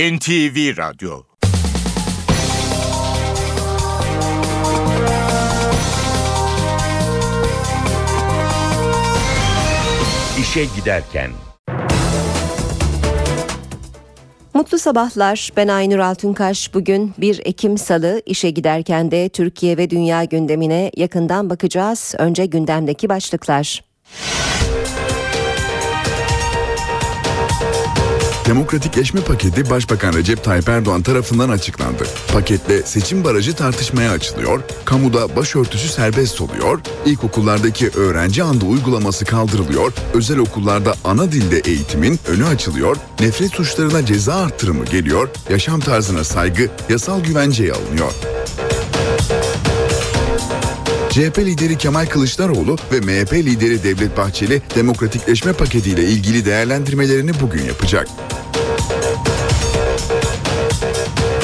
NTV Radyo İşe Giderken Mutlu sabahlar. Ben Aynur Altunkaş. Bugün 1 Ekim Salı işe giderken de Türkiye ve dünya gündemine yakından bakacağız. Önce gündemdeki başlıklar. Demokratikleşme paketi Başbakan Recep Tayyip Erdoğan tarafından açıklandı. Paketle seçim barajı tartışmaya açılıyor, kamuda başörtüsü serbest oluyor, ilkokullardaki öğrenci andı uygulaması kaldırılıyor, özel okullarda ana dilde eğitimin önü açılıyor, nefret suçlarına ceza arttırımı geliyor, yaşam tarzına saygı yasal güvenceye alınıyor. CHP lideri Kemal Kılıçdaroğlu ve MHP lideri Devlet Bahçeli demokratikleşme paketiyle ilgili değerlendirmelerini bugün yapacak.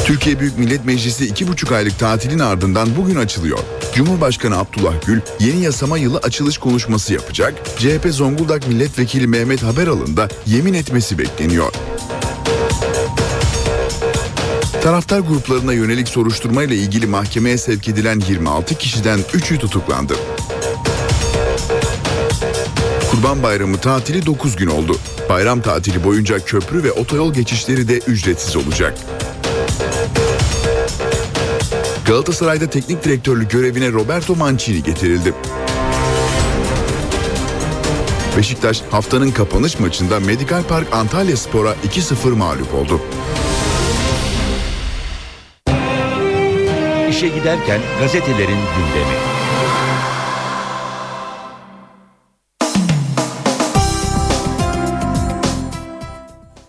Türkiye Büyük Millet Meclisi iki buçuk aylık tatilin ardından bugün açılıyor. Cumhurbaşkanı Abdullah Gül yeni yasama yılı açılış konuşması yapacak. CHP Zonguldak Milletvekili Mehmet Haberal'ın da yemin etmesi bekleniyor. Taraftar gruplarına yönelik soruşturma ile ilgili mahkemeye sevk edilen 26 kişiden 3'ü tutuklandı. Kurban Bayramı tatili 9 gün oldu. Bayram tatili boyunca köprü ve otoyol geçişleri de ücretsiz olacak. Galatasaray'da teknik direktörlük görevine Roberto Mancini getirildi. Beşiktaş haftanın kapanış maçında Medikal Park Antalya Spor'a 2-0 mağlup oldu. İşe giderken gazetelerin gündemi.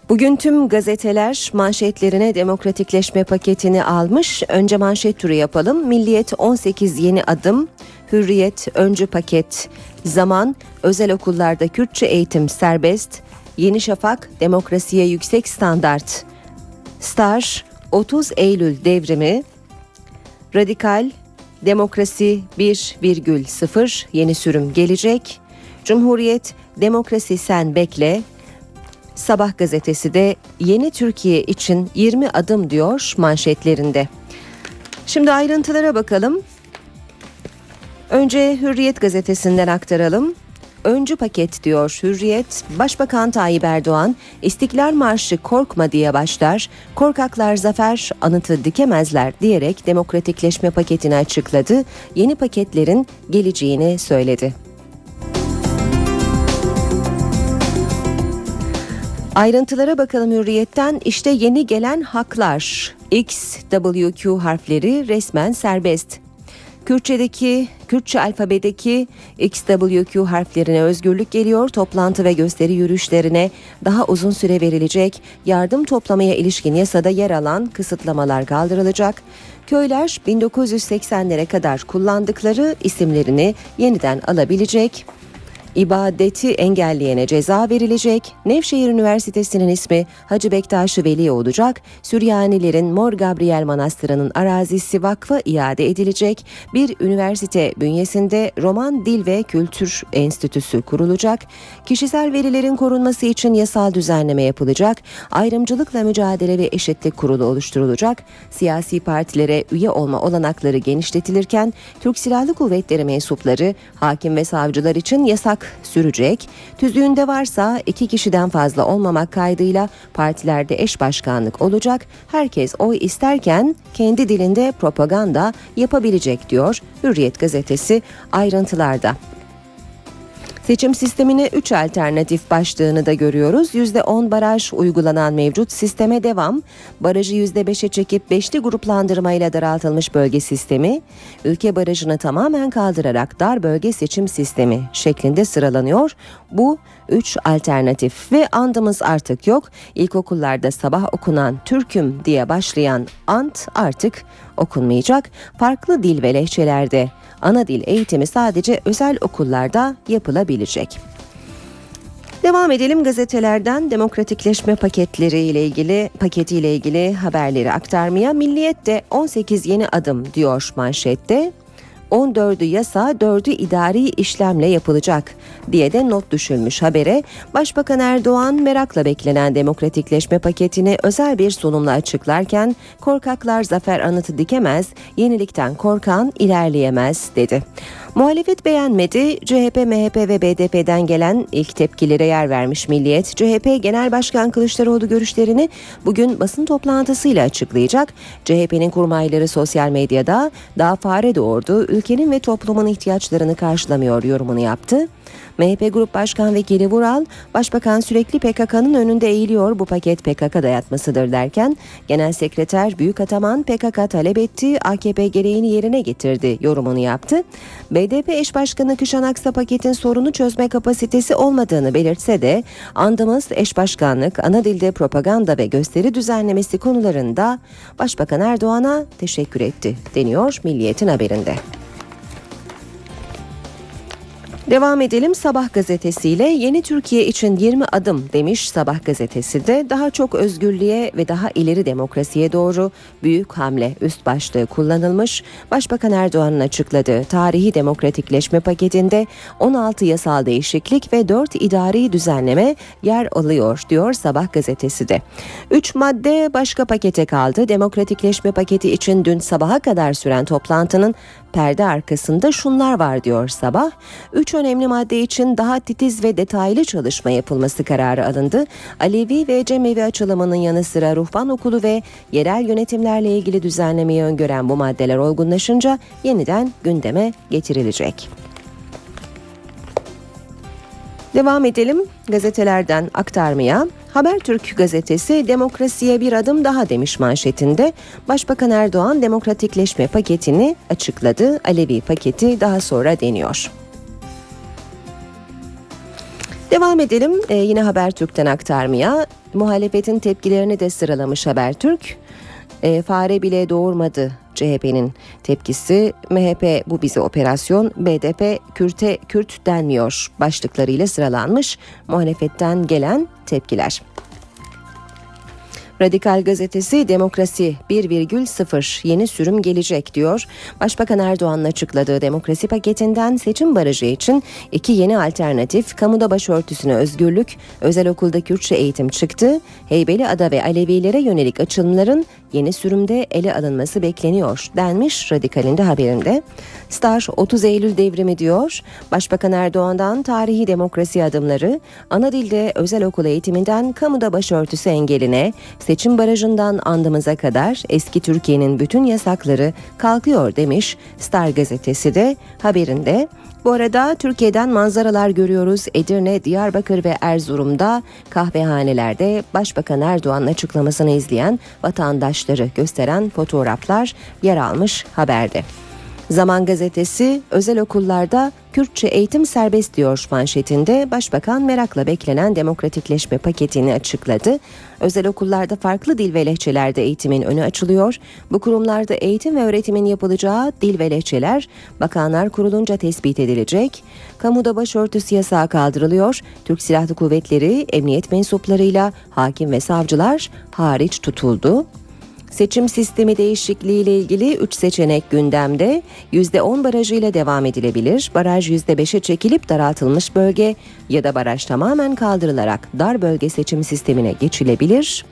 Bugün tüm gazeteler manşetlerine demokratikleşme paketini almış. Önce manşet turu yapalım. Milliyet 18 yeni adım, Hürriyet öncü paket, Zaman özel okullarda Kürtçe eğitim serbest, Yeni Şafak demokrasiye yüksek standart, Star 30 Eylül devrimi, Radikal Demokrasi 1,0 yeni sürüm gelecek. Cumhuriyet Demokrasi sen bekle. Sabah gazetesi de yeni Türkiye için 20 adım diyor manşetlerinde. Şimdi ayrıntılara bakalım. Önce Hürriyet gazetesinden aktaralım. Öncü paket diyor Hürriyet. Başbakan Tayyip Erdoğan İstiklal Marşı korkma diye başlar. Korkaklar zafer anıtı dikemezler diyerek demokratikleşme paketini açıkladı. Yeni paketlerin geleceğini söyledi. Ayrıntılara bakalım Hürriyet'ten işte yeni gelen haklar. X, WQ harfleri resmen serbest. Kürtçedeki, Kürtçe alfabedeki XWQ harflerine özgürlük geliyor. Toplantı ve gösteri yürüyüşlerine daha uzun süre verilecek. Yardım toplamaya ilişkin yasada yer alan kısıtlamalar kaldırılacak. Köyler 1980'lere kadar kullandıkları isimlerini yeniden alabilecek ibadeti engelleyene ceza verilecek. Nevşehir Üniversitesi'nin ismi Hacı Bektaş Veli olacak. Süryanilerin Mor Gabriel Manastırı'nın arazisi vakfa iade edilecek. Bir üniversite bünyesinde Roman Dil ve Kültür Enstitüsü kurulacak. Kişisel verilerin korunması için yasal düzenleme yapılacak. Ayrımcılıkla mücadele ve eşitlik kurulu oluşturulacak. Siyasi partilere üye olma olanakları genişletilirken Türk Silahlı Kuvvetleri mensupları hakim ve savcılar için yasak sürecek. Tüzüğünde varsa iki kişiden fazla olmamak kaydıyla partilerde eş başkanlık olacak. Herkes oy isterken kendi dilinde propaganda yapabilecek diyor Hürriyet gazetesi ayrıntılarda. Seçim sistemine 3 alternatif başlığını da görüyoruz. %10 baraj uygulanan mevcut sisteme devam. Barajı %5'e çekip 5'li gruplandırmayla daraltılmış bölge sistemi, ülke barajını tamamen kaldırarak dar bölge seçim sistemi şeklinde sıralanıyor. Bu 3 alternatif ve andımız artık yok. İlkokullarda sabah okunan Türküm diye başlayan ant artık okunmayacak. Farklı dil ve lehçelerde ana dil eğitimi sadece özel okullarda yapılabilecek. Devam edelim gazetelerden demokratikleşme paketleri ile ilgili paketi ile ilgili haberleri aktarmaya. Milliyet de 18 yeni adım diyor manşette. 14'ü yasa 4'ü idari işlemle yapılacak diye de not düşülmüş habere. Başbakan Erdoğan merakla beklenen demokratikleşme paketini özel bir sunumla açıklarken korkaklar zafer anıtı dikemez, yenilikten korkan ilerleyemez dedi. Muhalefet beğenmedi. CHP, MHP ve BDP'den gelen ilk tepkilere yer vermiş Milliyet. CHP Genel Başkan Kılıçdaroğlu görüşlerini bugün basın toplantısıyla açıklayacak. CHP'nin kurmayları sosyal medyada daha fare doğurdu, ülkenin ve toplumun ihtiyaçlarını karşılamıyor yorumunu yaptı. MHP Grup Başkan Vekili Vural, Başbakan sürekli PKK'nın önünde eğiliyor bu paket PKK dayatmasıdır derken Genel Sekreter Büyük Ataman PKK talep etti, AKP gereğini yerine getirdi yorumunu yaptı. BDP eş başkanı Kışan Aksa paketin sorunu çözme kapasitesi olmadığını belirtse de andımız eş başkanlık, ana dilde propaganda ve gösteri düzenlemesi konularında Başbakan Erdoğan'a teşekkür etti deniyor Milliyet'in haberinde. Devam edelim Sabah gazetesiyle yeni Türkiye için 20 adım demiş Sabah gazetesi de daha çok özgürlüğe ve daha ileri demokrasiye doğru büyük hamle üst başlığı kullanılmış. Başbakan Erdoğan'ın açıkladığı tarihi demokratikleşme paketinde 16 yasal değişiklik ve 4 idari düzenleme yer alıyor diyor Sabah gazetesi de. 3 madde başka pakete kaldı. Demokratikleşme paketi için dün sabaha kadar süren toplantının perde arkasında şunlar var diyor Sabah. Üç önemli madde için daha titiz ve detaylı çalışma yapılması kararı alındı. Alevi ve Cemevi açılımının yanı sıra ruhban okulu ve yerel yönetimlerle ilgili düzenlemeyi öngören bu maddeler olgunlaşınca yeniden gündeme getirilecek. Devam edelim gazetelerden aktarmaya. Habertürk gazetesi demokrasiye bir adım daha demiş manşetinde. Başbakan Erdoğan demokratikleşme paketini açıkladı. Alevi paketi daha sonra deniyor. Devam edelim ee, yine Habertürk'ten aktarmaya. Muhalefetin tepkilerini de sıralamış Habertürk. E, fare bile doğurmadı CHP'nin tepkisi. MHP bu bize operasyon, BDP Kürt'e Kürt denmiyor başlıklarıyla sıralanmış muhalefetten gelen tepkiler. Radikal gazetesi demokrasi 1,0 yeni sürüm gelecek diyor. Başbakan Erdoğan'ın açıkladığı demokrasi paketinden seçim barajı için iki yeni alternatif kamuda başörtüsüne özgürlük, özel okulda Kürtçe eğitim çıktı. Heybeli Ada ve Alevilere yönelik açılımların yeni sürümde ele alınması bekleniyor denmiş Radikal'in de haberinde. Star 30 Eylül devrimi diyor. Başbakan Erdoğan'dan tarihi demokrasi adımları, ana dilde özel okul eğitiminden kamuda başörtüsü engeline, seçim barajından andımıza kadar eski Türkiye'nin bütün yasakları kalkıyor demiş Star gazetesi de haberinde. Bu arada Türkiye'den manzaralar görüyoruz. Edirne, Diyarbakır ve Erzurum'da kahvehanelerde Başbakan Erdoğan'ın açıklamasını izleyen vatandaşları gösteren fotoğraflar yer almış haberde. Zaman gazetesi özel okullarda Kürtçe eğitim serbest diyor manşetinde Başbakan merakla beklenen demokratikleşme paketini açıkladı. Özel okullarda farklı dil ve lehçelerde eğitimin önü açılıyor. Bu kurumlarda eğitim ve öğretimin yapılacağı dil ve lehçeler Bakanlar Kurulunca tespit edilecek. Kamuda başörtüsü yasağı kaldırılıyor. Türk Silahlı Kuvvetleri emniyet mensuplarıyla hakim ve savcılar hariç tutuldu. Seçim sistemi değişikliği ile ilgili 3 seçenek gündemde. %10 barajıyla devam edilebilir. Baraj %5'e çekilip daraltılmış bölge ya da baraj tamamen kaldırılarak dar bölge seçim sistemine geçilebilir.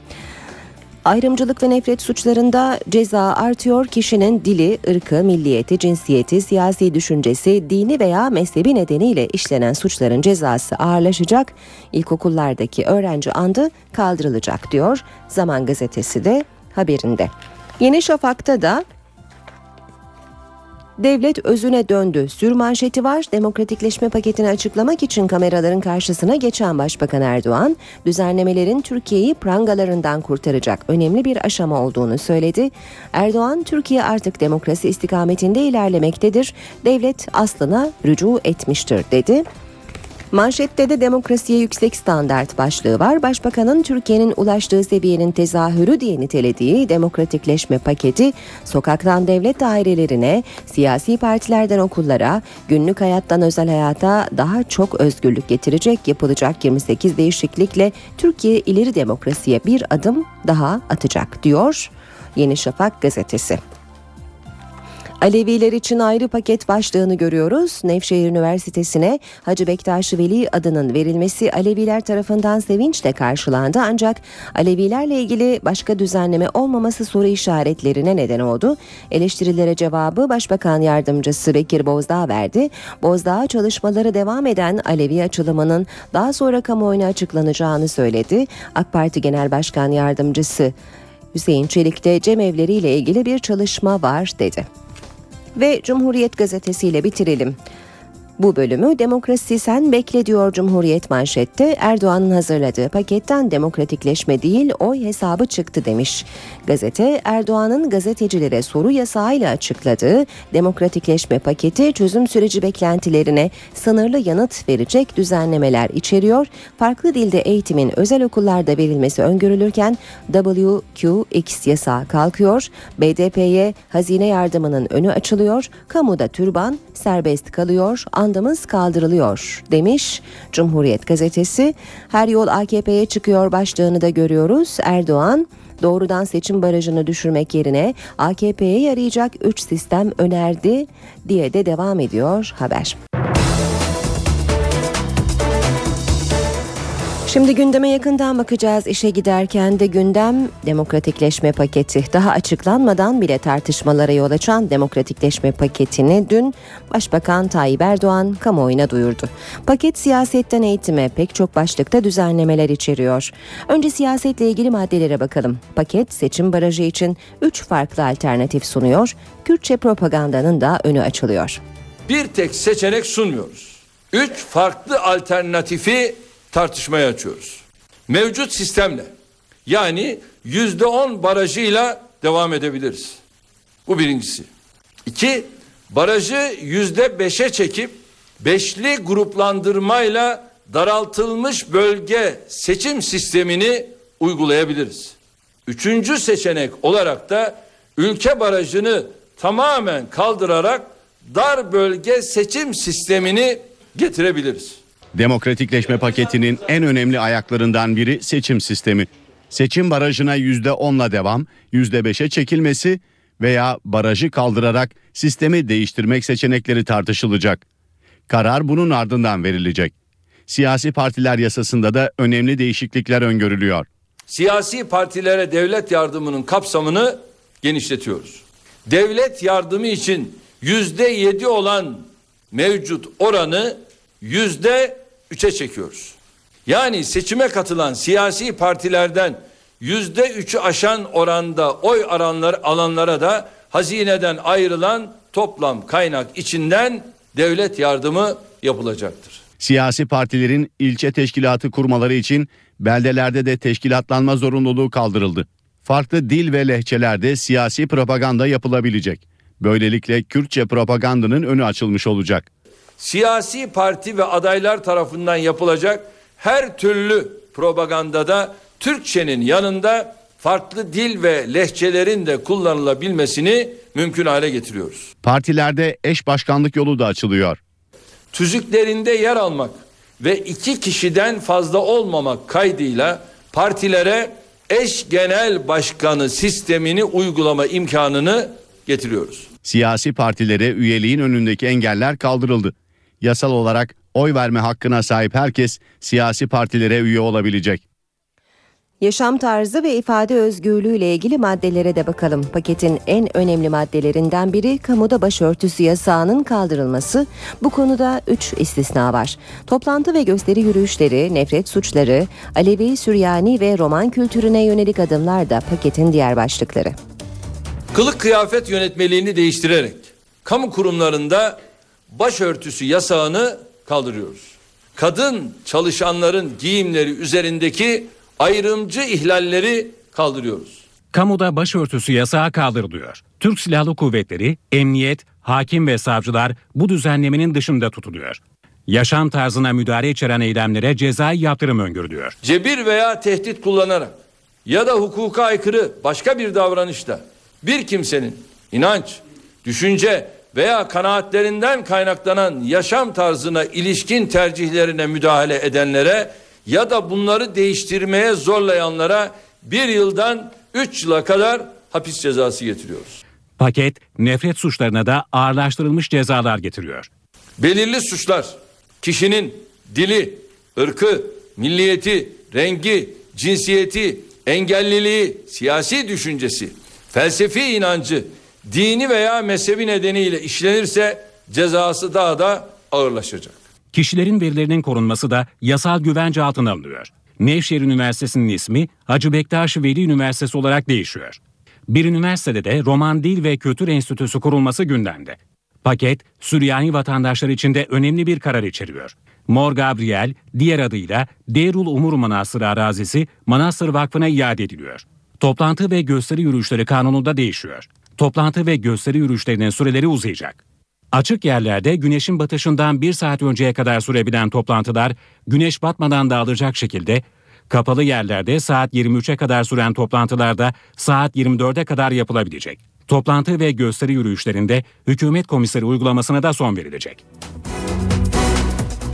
Ayrımcılık ve nefret suçlarında ceza artıyor. Kişinin dili, ırkı, milliyeti, cinsiyeti, siyasi düşüncesi, dini veya mezhebi nedeniyle işlenen suçların cezası ağırlaşacak. İlkokullardaki öğrenci andı kaldırılacak diyor. Zaman gazetesi de haberinde. Yeni Şafak'ta da Devlet özüne döndü. Sür manşeti var. Demokratikleşme paketini açıklamak için kameraların karşısına geçen Başbakan Erdoğan, düzenlemelerin Türkiye'yi prangalarından kurtaracak önemli bir aşama olduğunu söyledi. Erdoğan, Türkiye artık demokrasi istikametinde ilerlemektedir. Devlet aslına rücu etmiştir dedi. Manşette de demokrasiye yüksek standart başlığı var. Başbakanın Türkiye'nin ulaştığı seviyenin tezahürü diye nitelediği demokratikleşme paketi sokaktan devlet dairelerine, siyasi partilerden okullara, günlük hayattan özel hayata daha çok özgürlük getirecek yapılacak 28 değişiklikle Türkiye ileri demokrasiye bir adım daha atacak diyor Yeni Şafak gazetesi. Aleviler için ayrı paket başlığını görüyoruz. Nevşehir Üniversitesi'ne Hacı Bektaş Veli adının verilmesi Aleviler tarafından sevinçle karşılandı. Ancak Alevilerle ilgili başka düzenleme olmaması soru işaretlerine neden oldu. Eleştirilere cevabı Başbakan Yardımcısı Bekir Bozdağ verdi. Bozdağ çalışmaları devam eden Alevi açılımının daha sonra kamuoyuna açıklanacağını söyledi. AK Parti Genel Başkan Yardımcısı Hüseyin Çelik'te cemevleriyle ilgili bir çalışma var dedi. Ve Cumhuriyet Gazetesi ile bitirelim. Bu bölümü demokrasi sen bekle diyor Cumhuriyet manşette Erdoğan'ın hazırladığı paketten demokratikleşme değil oy hesabı çıktı demiş. Gazete Erdoğan'ın gazetecilere soru yasağıyla açıkladığı demokratikleşme paketi çözüm süreci beklentilerine sınırlı yanıt verecek düzenlemeler içeriyor. Farklı dilde eğitimin özel okullarda verilmesi öngörülürken WQX yasağı kalkıyor. BDP'ye hazine yardımının önü açılıyor. Kamuda türban serbest kalıyor andımız kaldırılıyor demiş Cumhuriyet gazetesi. Her yol AKP'ye çıkıyor başlığını da görüyoruz. Erdoğan doğrudan seçim barajını düşürmek yerine AKP'ye yarayacak 3 sistem önerdi diye de devam ediyor haber. Şimdi gündeme yakından bakacağız. İşe giderken de gündem demokratikleşme paketi. Daha açıklanmadan bile tartışmalara yol açan demokratikleşme paketini dün Başbakan Tayyip Erdoğan kamuoyuna duyurdu. Paket siyasetten eğitime pek çok başlıkta düzenlemeler içeriyor. Önce siyasetle ilgili maddelere bakalım. Paket seçim barajı için 3 farklı alternatif sunuyor. Kürtçe propagandanın da önü açılıyor. Bir tek seçenek sunmuyoruz. Üç farklı alternatifi tartışmaya açıyoruz. Mevcut sistemle yani yüzde on barajıyla devam edebiliriz. Bu birincisi. İki, barajı yüzde beşe çekip beşli gruplandırmayla daraltılmış bölge seçim sistemini uygulayabiliriz. Üçüncü seçenek olarak da ülke barajını tamamen kaldırarak dar bölge seçim sistemini getirebiliriz. Demokratikleşme paketinin en önemli ayaklarından biri seçim sistemi. Seçim barajına %10'la devam, %5'e çekilmesi veya barajı kaldırarak sistemi değiştirmek seçenekleri tartışılacak. Karar bunun ardından verilecek. Siyasi partiler yasasında da önemli değişiklikler öngörülüyor. Siyasi partilere devlet yardımının kapsamını genişletiyoruz. Devlet yardımı için yüzde yedi olan mevcut oranı yüzde üçe çekiyoruz. Yani seçime katılan siyasi partilerden yüzde üçü aşan oranda oy aranlar, alanlara da hazineden ayrılan toplam kaynak içinden devlet yardımı yapılacaktır. Siyasi partilerin ilçe teşkilatı kurmaları için beldelerde de teşkilatlanma zorunluluğu kaldırıldı. Farklı dil ve lehçelerde siyasi propaganda yapılabilecek. Böylelikle Kürtçe propagandanın önü açılmış olacak. Siyasi parti ve adaylar tarafından yapılacak her türlü propagandada Türkçenin yanında farklı dil ve lehçelerin de kullanılabilmesini mümkün hale getiriyoruz. Partilerde eş başkanlık yolu da açılıyor. Tüzüklerinde yer almak ve iki kişiden fazla olmamak kaydıyla partilere eş genel başkanı sistemini uygulama imkanını getiriyoruz. Siyasi partilere üyeliğin önündeki engeller kaldırıldı. Yasal olarak oy verme hakkına sahip herkes siyasi partilere üye olabilecek. Yaşam tarzı ve ifade özgürlüğü ile ilgili maddelere de bakalım. Paketin en önemli maddelerinden biri kamuda başörtüsü yasağının kaldırılması. Bu konuda 3 istisna var. Toplantı ve gösteri yürüyüşleri, nefret suçları, Alevi, Süryani ve Roman kültürüne yönelik adımlar da paketin diğer başlıkları. Kılık kıyafet yönetmeliğini değiştirerek kamu kurumlarında başörtüsü yasağını kaldırıyoruz. Kadın çalışanların giyimleri üzerindeki ayrımcı ihlalleri kaldırıyoruz. Kamuda başörtüsü yasağı kaldırılıyor. Türk Silahlı Kuvvetleri, emniyet, hakim ve savcılar bu düzenlemenin dışında tutuluyor. Yaşam tarzına müdahale içeren eylemlere cezai yaptırım öngörülüyor. Cebir veya tehdit kullanarak ya da hukuka aykırı başka bir davranışla bir kimsenin inanç, düşünce veya kanaatlerinden kaynaklanan yaşam tarzına ilişkin tercihlerine müdahale edenlere ya da bunları değiştirmeye zorlayanlara bir yıldan üç yıla kadar hapis cezası getiriyoruz. Paket nefret suçlarına da ağırlaştırılmış cezalar getiriyor. Belirli suçlar kişinin dili, ırkı, milliyeti, rengi, cinsiyeti, engelliliği, siyasi düşüncesi, felsefi inancı, dini veya mezhebi nedeniyle işlenirse cezası daha da ağırlaşacak. Kişilerin verilerinin korunması da yasal güvence altına alınıyor. Nevşehir Üniversitesi'nin ismi Hacı Bektaş Veli Üniversitesi olarak değişiyor. Bir üniversitede de Roman Dil ve Kültür Enstitüsü kurulması gündemde. Paket, Süryani vatandaşlar için de önemli bir karar içeriyor. Mor Gabriel, diğer adıyla Deyrul Umur Manastırı arazisi Manastır Vakfı'na iade ediliyor. Toplantı ve gösteri yürüyüşleri kanununda değişiyor. Toplantı ve gösteri yürüyüşlerinin süreleri uzayacak. Açık yerlerde güneşin batışından bir saat önceye kadar sürebilen toplantılar güneş batmadan dağılacak şekilde, kapalı yerlerde saat 23'e kadar süren toplantılarda saat 24'e kadar yapılabilecek. Toplantı ve gösteri yürüyüşlerinde hükümet komiseri uygulamasına da son verilecek.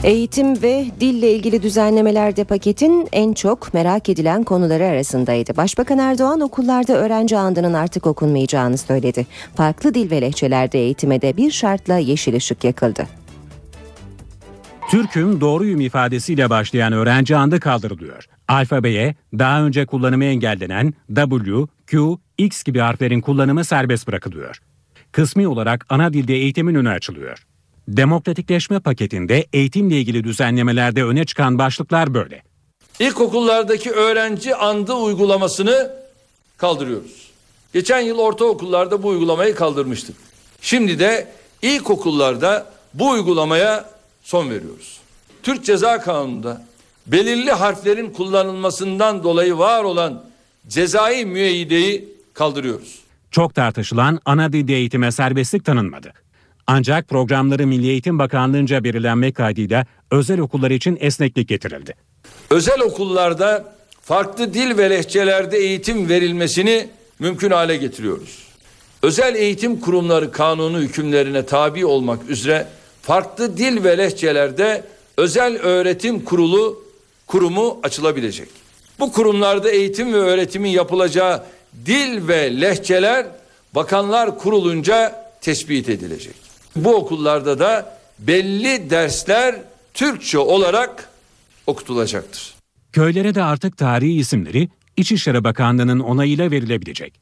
Eğitim ve dille ilgili düzenlemelerde paketin en çok merak edilen konuları arasındaydı. Başbakan Erdoğan okullarda öğrenci andının artık okunmayacağını söyledi. Farklı dil ve lehçelerde eğitime de bir şartla yeşil ışık yakıldı. Türk'üm doğruyum ifadesiyle başlayan öğrenci andı kaldırılıyor. Alfabeye daha önce kullanımı engellenen W, Q, X gibi harflerin kullanımı serbest bırakılıyor. Kısmi olarak ana dilde eğitimin önü açılıyor. Demokratikleşme paketinde eğitimle ilgili düzenlemelerde öne çıkan başlıklar böyle. İlkokullardaki öğrenci andı uygulamasını kaldırıyoruz. Geçen yıl ortaokullarda bu uygulamayı kaldırmıştık. Şimdi de ilkokullarda bu uygulamaya son veriyoruz. Türk Ceza Kanunu'nda belirli harflerin kullanılmasından dolayı var olan cezai müeyyideyi kaldırıyoruz. Çok tartışılan ana dilde eğitime serbestlik tanınmadı. Ancak programları Milli Eğitim Bakanlığı'nca belirlenmek kaydıyla özel okullar için esneklik getirildi. Özel okullarda farklı dil ve lehçelerde eğitim verilmesini mümkün hale getiriyoruz. Özel eğitim kurumları kanunu hükümlerine tabi olmak üzere farklı dil ve lehçelerde özel öğretim kurulu kurumu açılabilecek. Bu kurumlarda eğitim ve öğretimin yapılacağı dil ve lehçeler bakanlar kurulunca tespit edilecek. Bu okullarda da belli dersler Türkçe olarak okutulacaktır. Köylere de artık tarihi isimleri İçişleri Bakanlığı'nın onayıyla verilebilecek.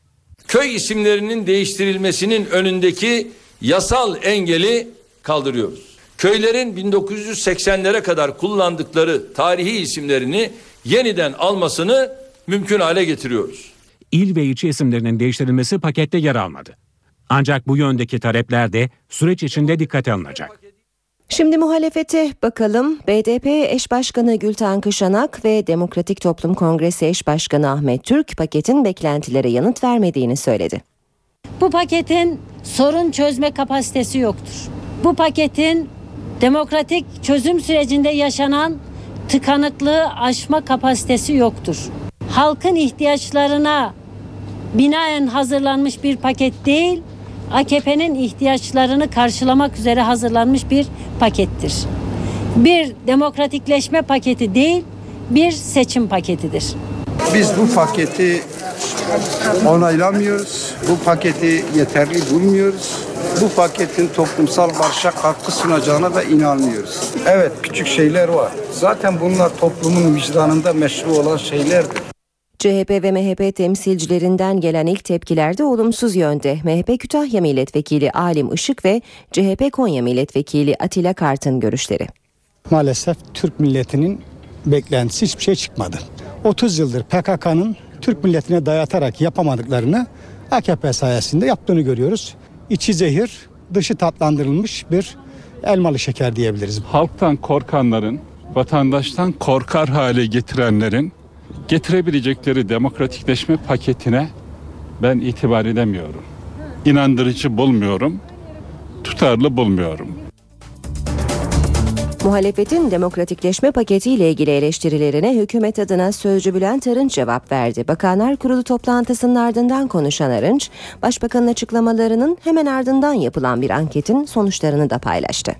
Köy isimlerinin değiştirilmesinin önündeki yasal engeli kaldırıyoruz. Köylerin 1980'lere kadar kullandıkları tarihi isimlerini yeniden almasını mümkün hale getiriyoruz. İl ve ilçe isimlerinin değiştirilmesi pakette yer almadı. Ancak bu yöndeki talepler de süreç içinde dikkate alınacak. Şimdi muhalefete bakalım. BDP eş başkanı Gülten Kışanak ve Demokratik Toplum Kongresi eş başkanı Ahmet Türk paketin beklentilere yanıt vermediğini söyledi. Bu paketin sorun çözme kapasitesi yoktur. Bu paketin demokratik çözüm sürecinde yaşanan tıkanıklığı aşma kapasitesi yoktur. Halkın ihtiyaçlarına binaen hazırlanmış bir paket değil, AKP'nin ihtiyaçlarını karşılamak üzere hazırlanmış bir pakettir. Bir demokratikleşme paketi değil, bir seçim paketidir. Biz bu paketi onaylamıyoruz. Bu paketi yeterli bulmuyoruz. Bu paketin toplumsal barışa katkı sunacağına da inanmıyoruz. Evet küçük şeyler var. Zaten bunlar toplumun vicdanında meşru olan şeylerdir. CHP ve MHP temsilcilerinden gelen ilk tepkiler de olumsuz yönde. MHP Kütahya Milletvekili Alim Işık ve CHP Konya Milletvekili Atilla Kart'ın görüşleri. Maalesef Türk milletinin beklentisi hiçbir şey çıkmadı. 30 yıldır PKK'nın Türk milletine dayatarak yapamadıklarını AKP sayesinde yaptığını görüyoruz. İçi zehir, dışı tatlandırılmış bir elmalı şeker diyebiliriz. Halktan korkanların, vatandaştan korkar hale getirenlerin getirebilecekleri demokratikleşme paketine ben itibar edemiyorum. İnandırıcı bulmuyorum, tutarlı bulmuyorum. Muhalefetin demokratikleşme paketiyle ilgili eleştirilerine hükümet adına sözcü Bülent Arınç cevap verdi. Bakanlar Kurulu toplantısının ardından konuşan Arınç, Başbakanın açıklamalarının hemen ardından yapılan bir anketin sonuçlarını da paylaştı.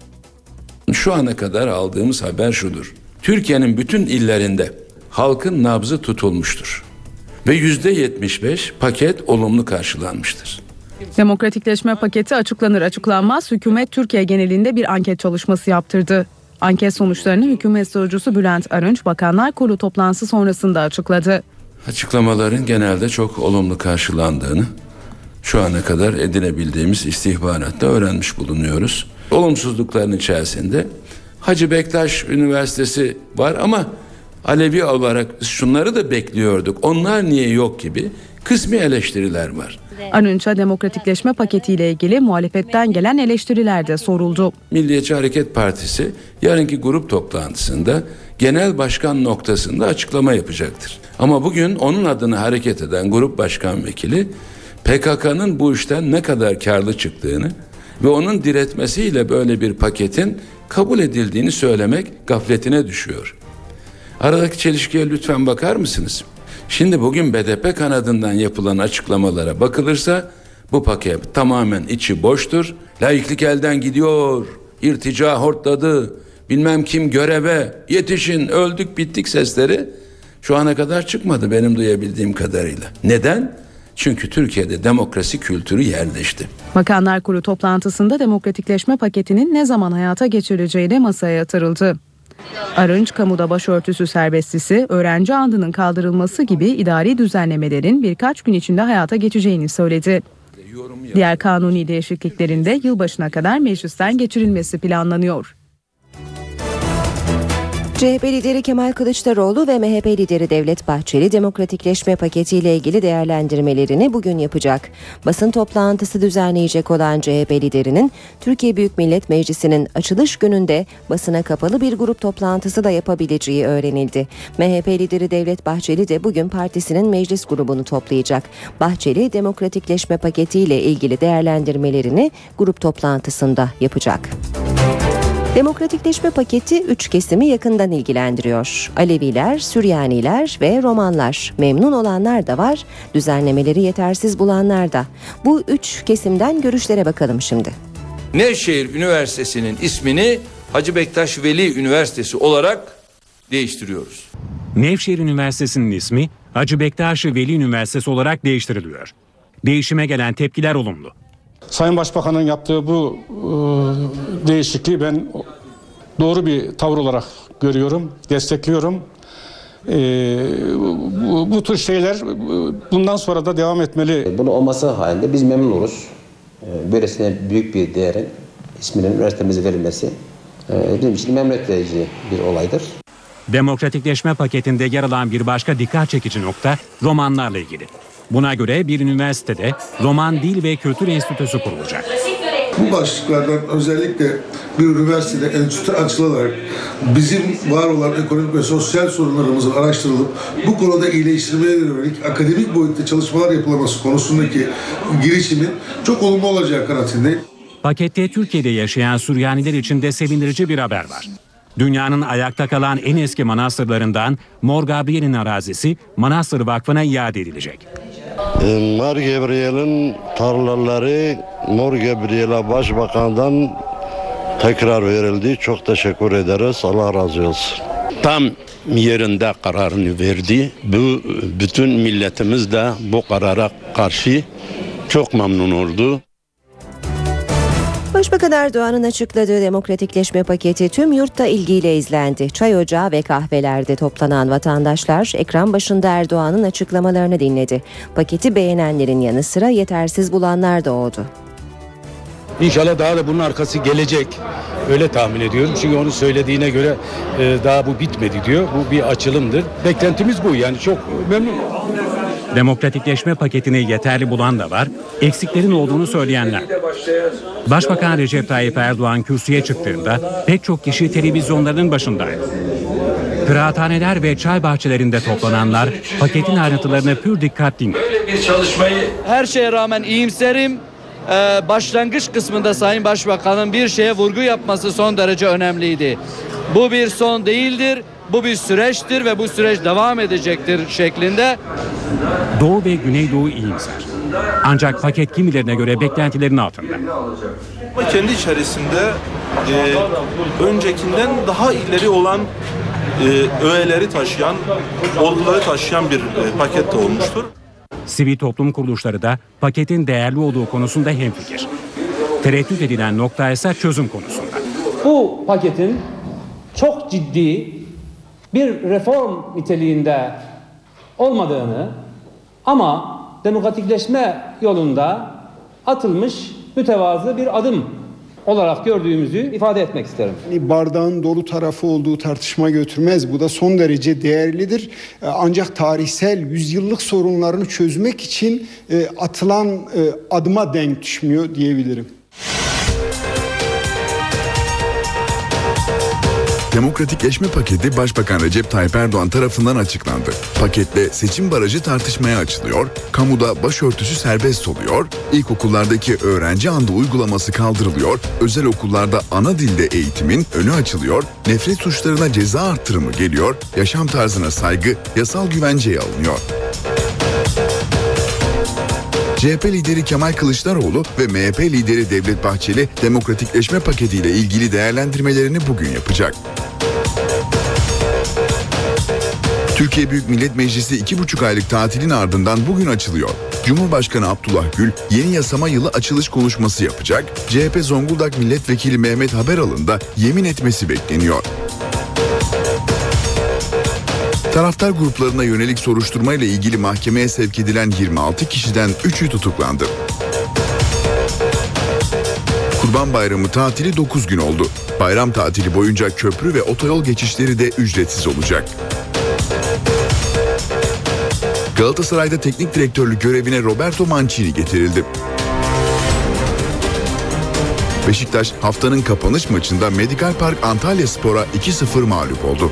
Şu ana kadar aldığımız haber şudur. Türkiye'nin bütün illerinde halkın nabzı tutulmuştur. Ve yüzde 75 paket olumlu karşılanmıştır. Demokratikleşme paketi açıklanır açıklanmaz hükümet Türkiye genelinde bir anket çalışması yaptırdı. Anket sonuçlarını hükümet sözcüsü Bülent Arınç Bakanlar Kurulu toplantısı sonrasında açıkladı. Açıklamaların genelde çok olumlu karşılandığını şu ana kadar edinebildiğimiz istihbaratta öğrenmiş bulunuyoruz. Olumsuzlukların içerisinde Hacı Bektaş Üniversitesi var ama Alevi olarak şunları da bekliyorduk. Onlar niye yok gibi kısmi eleştiriler var. Arınç'a demokratikleşme paketiyle ilgili muhalefetten gelen eleştiriler de soruldu. Milliyetçi Hareket Partisi yarınki grup toplantısında genel başkan noktasında açıklama yapacaktır. Ama bugün onun adına hareket eden grup başkan vekili PKK'nın bu işten ne kadar karlı çıktığını ve onun diretmesiyle böyle bir paketin kabul edildiğini söylemek gafletine düşüyor. Aradaki çelişkiye lütfen bakar mısınız? Şimdi bugün BDP kanadından yapılan açıklamalara bakılırsa bu paket tamamen içi boştur. Laiklik elden gidiyor. irtica hortladı. Bilmem kim göreve yetişin öldük bittik sesleri şu ana kadar çıkmadı benim duyabildiğim kadarıyla. Neden? Çünkü Türkiye'de demokrasi kültürü yerleşti. Bakanlar Kurulu toplantısında demokratikleşme paketinin ne zaman hayata geçirileceği de masaya yatırıldı. Arınç, kamuda başörtüsü serbestisi, öğrenci andının kaldırılması gibi idari düzenlemelerin birkaç gün içinde hayata geçeceğini söyledi. Diğer kanuni değişikliklerin de yılbaşına kadar meclisten geçirilmesi planlanıyor. CHP lideri Kemal Kılıçdaroğlu ve MHP lideri Devlet Bahçeli demokratikleşme paketiyle ilgili değerlendirmelerini bugün yapacak. Basın toplantısı düzenleyecek olan CHP liderinin Türkiye Büyük Millet Meclisi'nin açılış gününde basına kapalı bir grup toplantısı da yapabileceği öğrenildi. MHP lideri Devlet Bahçeli de bugün partisinin meclis grubunu toplayacak. Bahçeli demokratikleşme paketiyle ilgili değerlendirmelerini grup toplantısında yapacak. Demokratikleşme paketi üç kesimi yakından ilgilendiriyor. Aleviler, Süryaniler ve Romanlar. Memnun olanlar da var, düzenlemeleri yetersiz bulanlar da. Bu üç kesimden görüşlere bakalım şimdi. Nevşehir Üniversitesi'nin ismini Hacı Bektaş Veli Üniversitesi olarak değiştiriyoruz. Nevşehir Üniversitesi'nin ismi Hacı Bektaş Veli Üniversitesi olarak değiştiriliyor. Değişime gelen tepkiler olumlu. Sayın Başbakan'ın yaptığı bu e, değişikliği ben doğru bir tavır olarak görüyorum, destekliyorum. E, bu, bu tür şeyler bundan sonra da devam etmeli. Bunu olması halinde biz memnun oluruz. E, böylesine büyük bir değerin isminin üniversitemize verilmesi e, bizim için memnuniyet verici bir olaydır. Demokratikleşme paketinde yer alan bir başka dikkat çekici nokta romanlarla ilgili. Buna göre bir üniversitede Roman Dil ve Kültür Enstitüsü kurulacak. Bu başlıklardan özellikle bir üniversitede enstitü açılarak bizim var olan ekonomik ve sosyal sorunlarımızın araştırılıp bu konuda iyileştirmeye yönelik akademik boyutta çalışmalar yapılması konusundaki girişimin çok olumlu olacağı kanaatindeyim. Pakette Türkiye'de yaşayan Süryaniler için de sevindirici bir haber var. Dünyanın ayakta kalan en eski manastırlarından Mor Gabriel'in arazisi Manastır Vakfı'na iade edilecek. Mor Gabriel'in tarlaları Mor Gabriel'e başbakandan tekrar verildi. Çok teşekkür ederiz. Allah razı olsun. Tam yerinde kararını verdi. Bu bütün milletimiz de bu karara karşı çok memnun oldu. Başbakan Erdoğan'ın açıkladığı demokratikleşme paketi tüm yurtta ilgiyle izlendi. Çay ocağı ve kahvelerde toplanan vatandaşlar ekran başında Erdoğan'ın açıklamalarını dinledi. Paketi beğenenlerin yanı sıra yetersiz bulanlar da oldu. İnşallah daha da bunun arkası gelecek. Öyle tahmin ediyorum. Çünkü onun söylediğine göre e, daha bu bitmedi diyor. Bu bir açılımdır. Beklentimiz bu. Yani çok memnun. Demokratikleşme paketini yeterli bulan da var, eksiklerin olduğunu söyleyenler. Başbakan Recep Tayyip Erdoğan kürsüye çıktığında pek çok kişi televizyonlarının başındaydı. Kıraathaneler ve çay bahçelerinde toplananlar paketin ayrıntılarını pür dikkat dinledi. bir çalışmayı her şeye rağmen iyimserim. Ee, başlangıç kısmında Sayın Başbakan'ın bir şeye vurgu yapması son derece önemliydi. Bu bir son değildir, bu bir süreçtir ve bu süreç devam edecektir şeklinde. Doğu ve Güneydoğu iyimser. Ancak paket kimilerine göre beklentilerin altında. Ama kendi içerisinde e, öncekinden daha ileri olan e, öğeleri taşıyan, olguları taşıyan bir e, paket de olmuştur. Sivil toplum kuruluşları da paketin değerli olduğu konusunda hemfikir. Tereddüt edilen nokta ise çözüm konusunda. Bu paketin çok ciddi bir reform niteliğinde olmadığını ama demokratikleşme yolunda atılmış mütevazı bir adım olarak gördüğümüzü ifade etmek isterim. Yani bardağın dolu tarafı olduğu tartışma götürmez. Bu da son derece değerlidir. Ee, Ancak tarihsel yüzyıllık sorunlarını çözmek için e, atılan e, adıma denk düşmüyor diyebilirim. Demokratikleşme paketi Başbakan Recep Tayyip Erdoğan tarafından açıklandı. Paketle seçim barajı tartışmaya açılıyor, kamuda başörtüsü serbest oluyor, ilkokullardaki öğrenci andı uygulaması kaldırılıyor, özel okullarda ana dilde eğitimin önü açılıyor, nefret suçlarına ceza arttırımı geliyor, yaşam tarzına saygı yasal güvenceye alınıyor. CHP lideri Kemal Kılıçdaroğlu ve MHP lideri Devlet Bahçeli demokratikleşme paketiyle ilgili değerlendirmelerini bugün yapacak. Türkiye Büyük Millet Meclisi iki buçuk aylık tatilin ardından bugün açılıyor. Cumhurbaşkanı Abdullah Gül yeni yasama yılı açılış konuşması yapacak. CHP Zonguldak Milletvekili Mehmet Haberal'ın da yemin etmesi bekleniyor. Taraftar gruplarına yönelik soruşturma ile ilgili mahkemeye sevk edilen 26 kişiden 3'ü tutuklandı. Kurban Bayramı tatili 9 gün oldu. Bayram tatili boyunca köprü ve otoyol geçişleri de ücretsiz olacak. Galatasaray'da teknik direktörlük görevine Roberto Mancini getirildi. Beşiktaş haftanın kapanış maçında Medical Park Antalya Spor'a 2-0 mağlup oldu.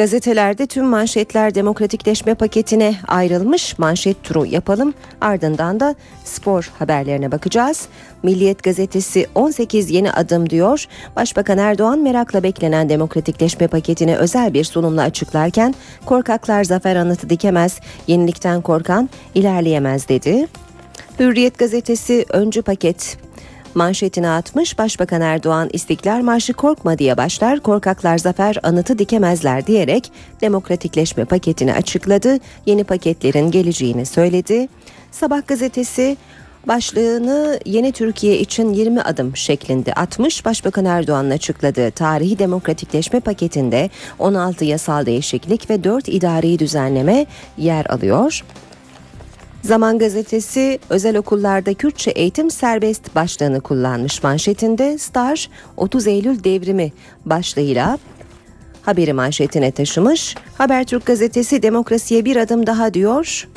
Gazetelerde tüm manşetler demokratikleşme paketine ayrılmış. Manşet turu yapalım. Ardından da spor haberlerine bakacağız. Milliyet gazetesi 18 yeni adım diyor. Başbakan Erdoğan merakla beklenen demokratikleşme paketini özel bir sunumla açıklarken korkaklar zafer anıtı dikemez, yenilikten korkan ilerleyemez dedi. Hürriyet gazetesi öncü paket manşetine atmış Başbakan Erdoğan İstiklal Marşı korkma diye başlar korkaklar zafer anıtı dikemezler diyerek demokratikleşme paketini açıkladı. Yeni paketlerin geleceğini söyledi. Sabah gazetesi başlığını Yeni Türkiye için 20 adım şeklinde atmış. Başbakan Erdoğan'ın açıkladığı tarihi demokratikleşme paketinde 16 yasal değişiklik ve 4 idari düzenleme yer alıyor. Zaman gazetesi özel okullarda Kürtçe eğitim serbest başlığını kullanmış manşetinde Star 30 Eylül devrimi başlığıyla haberi manşetine taşımış. Habertürk gazetesi demokrasiye bir adım daha diyor.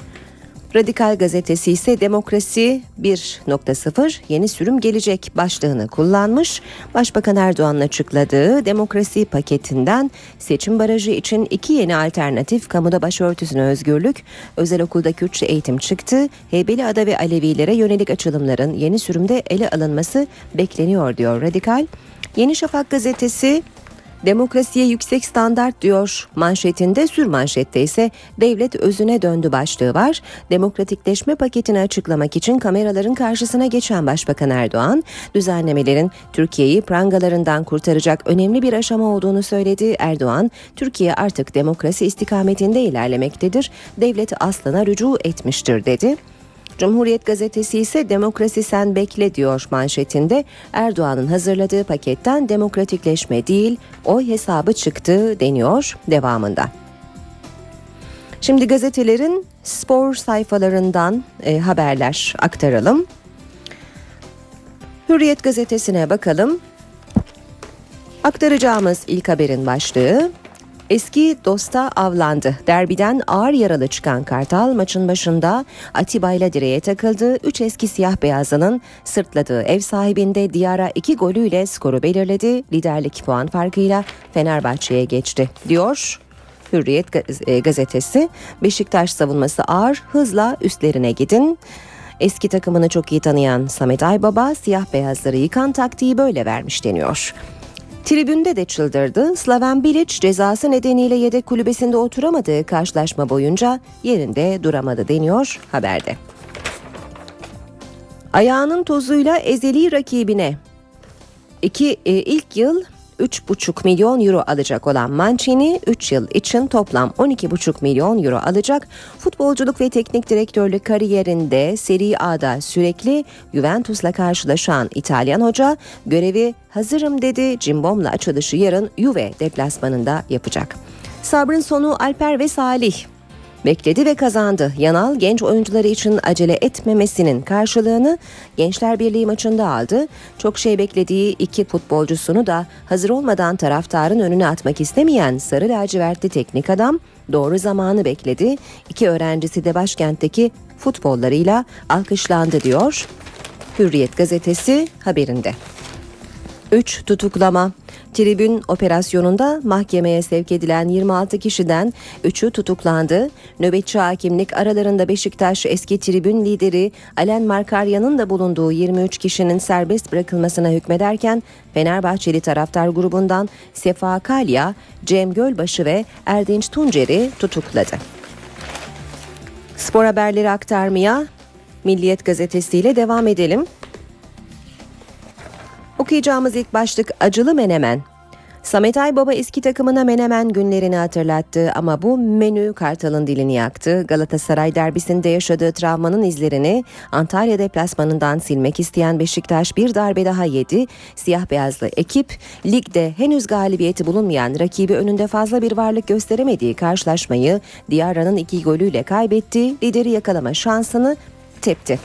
Radikal gazetesi ise demokrasi 1.0 yeni sürüm gelecek başlığını kullanmış. Başbakan Erdoğan'ın açıkladığı demokrasi paketinden seçim barajı için iki yeni alternatif kamuda başörtüsüne özgürlük, özel okulda Kürtçe eğitim çıktı, Heybeliada ve Alevilere yönelik açılımların yeni sürümde ele alınması bekleniyor diyor Radikal. Yeni Şafak gazetesi Demokrasiye yüksek standart diyor manşetinde sür manşette ise devlet özüne döndü başlığı var. Demokratikleşme paketini açıklamak için kameraların karşısına geçen Başbakan Erdoğan düzenlemelerin Türkiye'yi prangalarından kurtaracak önemli bir aşama olduğunu söyledi. Erdoğan Türkiye artık demokrasi istikametinde ilerlemektedir. Devlet aslına rücu etmiştir dedi. Cumhuriyet gazetesi ise demokrasi sen bekle diyor manşetinde. Erdoğan'ın hazırladığı paketten demokratikleşme değil oy hesabı çıktı deniyor devamında. Şimdi gazetelerin spor sayfalarından e, haberler aktaralım. Hürriyet gazetesine bakalım. Aktaracağımız ilk haberin başlığı Eski dosta avlandı. Derbiden ağır yaralı çıkan Kartal maçın başında Atiba ile direğe takıldı. Üç eski siyah beyazının sırtladığı ev sahibinde Diyara iki golüyle skoru belirledi. Liderlik puan farkıyla Fenerbahçe'ye geçti diyor. Hürriyet gazetesi Beşiktaş savunması ağır hızla üstlerine gidin. Eski takımını çok iyi tanıyan Samet Aybaba siyah beyazları yıkan taktiği böyle vermiş deniyor. Tribünde de çıldırdı. Slaven Bilic cezası nedeniyle yedek kulübesinde oturamadığı karşılaşma boyunca yerinde duramadı deniyor haberde. Ayağının tozuyla ezeli rakibine iki, e, ilk yıl 3,5 milyon euro alacak olan Mancini 3 yıl için toplam 12,5 milyon euro alacak. Futbolculuk ve teknik direktörlük kariyerinde Serie A'da sürekli Juventus'la karşılaşan İtalyan hoca görevi hazırım dedi. Cimbom'la açılışı yarın Juve deplasmanında yapacak. Sabrın sonu Alper ve Salih bekledi ve kazandı. Yanal genç oyuncuları için acele etmemesinin karşılığını Gençler Birliği maçında aldı. Çok şey beklediği iki futbolcusunu da hazır olmadan taraftarın önüne atmak istemeyen sarı lacivertli teknik adam doğru zamanı bekledi. İki öğrencisi de başkentteki futbollarıyla alkışlandı diyor. Hürriyet gazetesi haberinde. 3 tutuklama Tribün operasyonunda mahkemeye sevk edilen 26 kişiden 3'ü tutuklandı. Nöbetçi hakimlik aralarında Beşiktaş eski tribün lideri Alen Markarya'nın da bulunduğu 23 kişinin serbest bırakılmasına hükmederken Fenerbahçeli taraftar grubundan Sefa Kalya, Cem Gölbaşı ve Erdinç Tuncer'i tutukladı. Spor haberleri aktarmaya Milliyet gazetesiyle devam edelim. Okuyacağımız ilk başlık acılı menemen. Samet Aybaba eski takımına menemen günlerini hatırlattı ama bu menü Kartal'ın dilini yaktı. Galatasaray derbisinde yaşadığı travmanın izlerini Antalya deplasmanından silmek isteyen Beşiktaş bir darbe daha yedi. Siyah beyazlı ekip ligde henüz galibiyeti bulunmayan rakibi önünde fazla bir varlık gösteremediği karşılaşmayı Diarra'nın iki golüyle kaybetti. Lideri yakalama şansını tepti.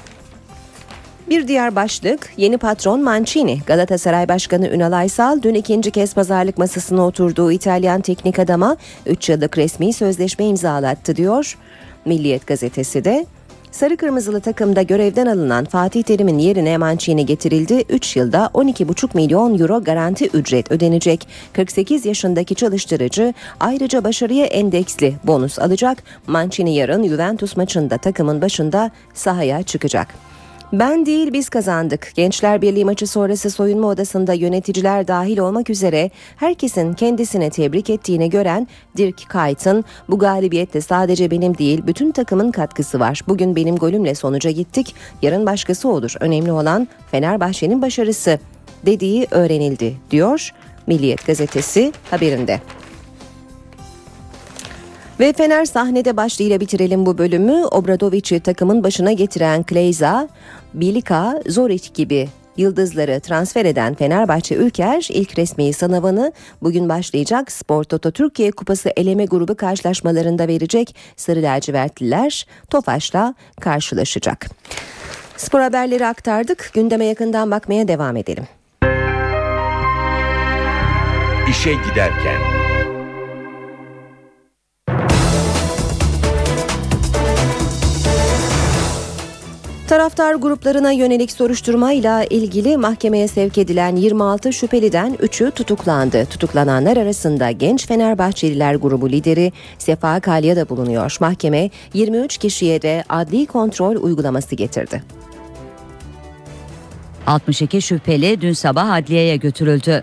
Bir diğer başlık yeni patron Mancini. Galatasaray Başkanı Ünal Aysal dün ikinci kez pazarlık masasına oturduğu İtalyan teknik adama 3 yıllık resmi sözleşme imzalattı diyor. Milliyet gazetesi de Sarı Kırmızılı takımda görevden alınan Fatih Terim'in yerine Mancini getirildi. 3 yılda 12,5 milyon euro garanti ücret ödenecek. 48 yaşındaki çalıştırıcı ayrıca başarıya endeksli bonus alacak. Mancini yarın Juventus maçında takımın başında sahaya çıkacak. Ben değil biz kazandık. Gençler Birliği maçı sonrası soyunma odasında yöneticiler dahil olmak üzere herkesin kendisine tebrik ettiğini gören Dirk Kuyt'ın bu galibiyette sadece benim değil bütün takımın katkısı var. Bugün benim golümle sonuca gittik. Yarın başkası olur. Önemli olan Fenerbahçe'nin başarısı dediği öğrenildi diyor Milliyet gazetesi haberinde. Ve Fener sahnede başlığıyla bitirelim bu bölümü. Obradovic'i takımın başına getiren Kleyza, Bilika, Zoric gibi yıldızları transfer eden Fenerbahçe Ülker ilk resmi sınavını bugün başlayacak Spor Toto Türkiye Kupası eleme grubu karşılaşmalarında verecek Sarı Lacivertliler Tofaş'la karşılaşacak. Spor haberleri aktardık. Gündeme yakından bakmaya devam edelim. İşe giderken Taraftar gruplarına yönelik soruşturmayla ilgili mahkemeye sevk edilen 26 şüpheliden 3'ü tutuklandı. Tutuklananlar arasında genç Fenerbahçeliler grubu lideri Sefa Kalya da bulunuyor. Mahkeme 23 kişiye de adli kontrol uygulaması getirdi. 62 şüpheli dün sabah adliyeye götürüldü.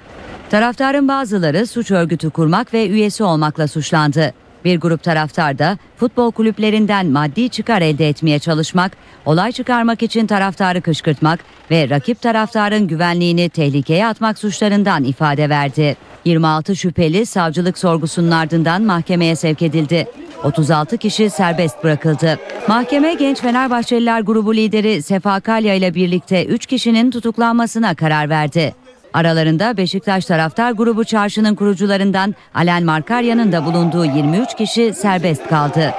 Taraftarın bazıları suç örgütü kurmak ve üyesi olmakla suçlandı. Bir grup taraftar da futbol kulüplerinden maddi çıkar elde etmeye çalışmak, olay çıkarmak için taraftarı kışkırtmak ve rakip taraftarın güvenliğini tehlikeye atmak suçlarından ifade verdi. 26 şüpheli savcılık sorgusunun ardından mahkemeye sevk edildi. 36 kişi serbest bırakıldı. Mahkeme Genç Fenerbahçeliler grubu lideri Sefa Kalya ile birlikte 3 kişinin tutuklanmasına karar verdi. Aralarında Beşiktaş taraftar grubu çarşının kurucularından Alen Markarya'nın da bulunduğu 23 kişi serbest kaldı.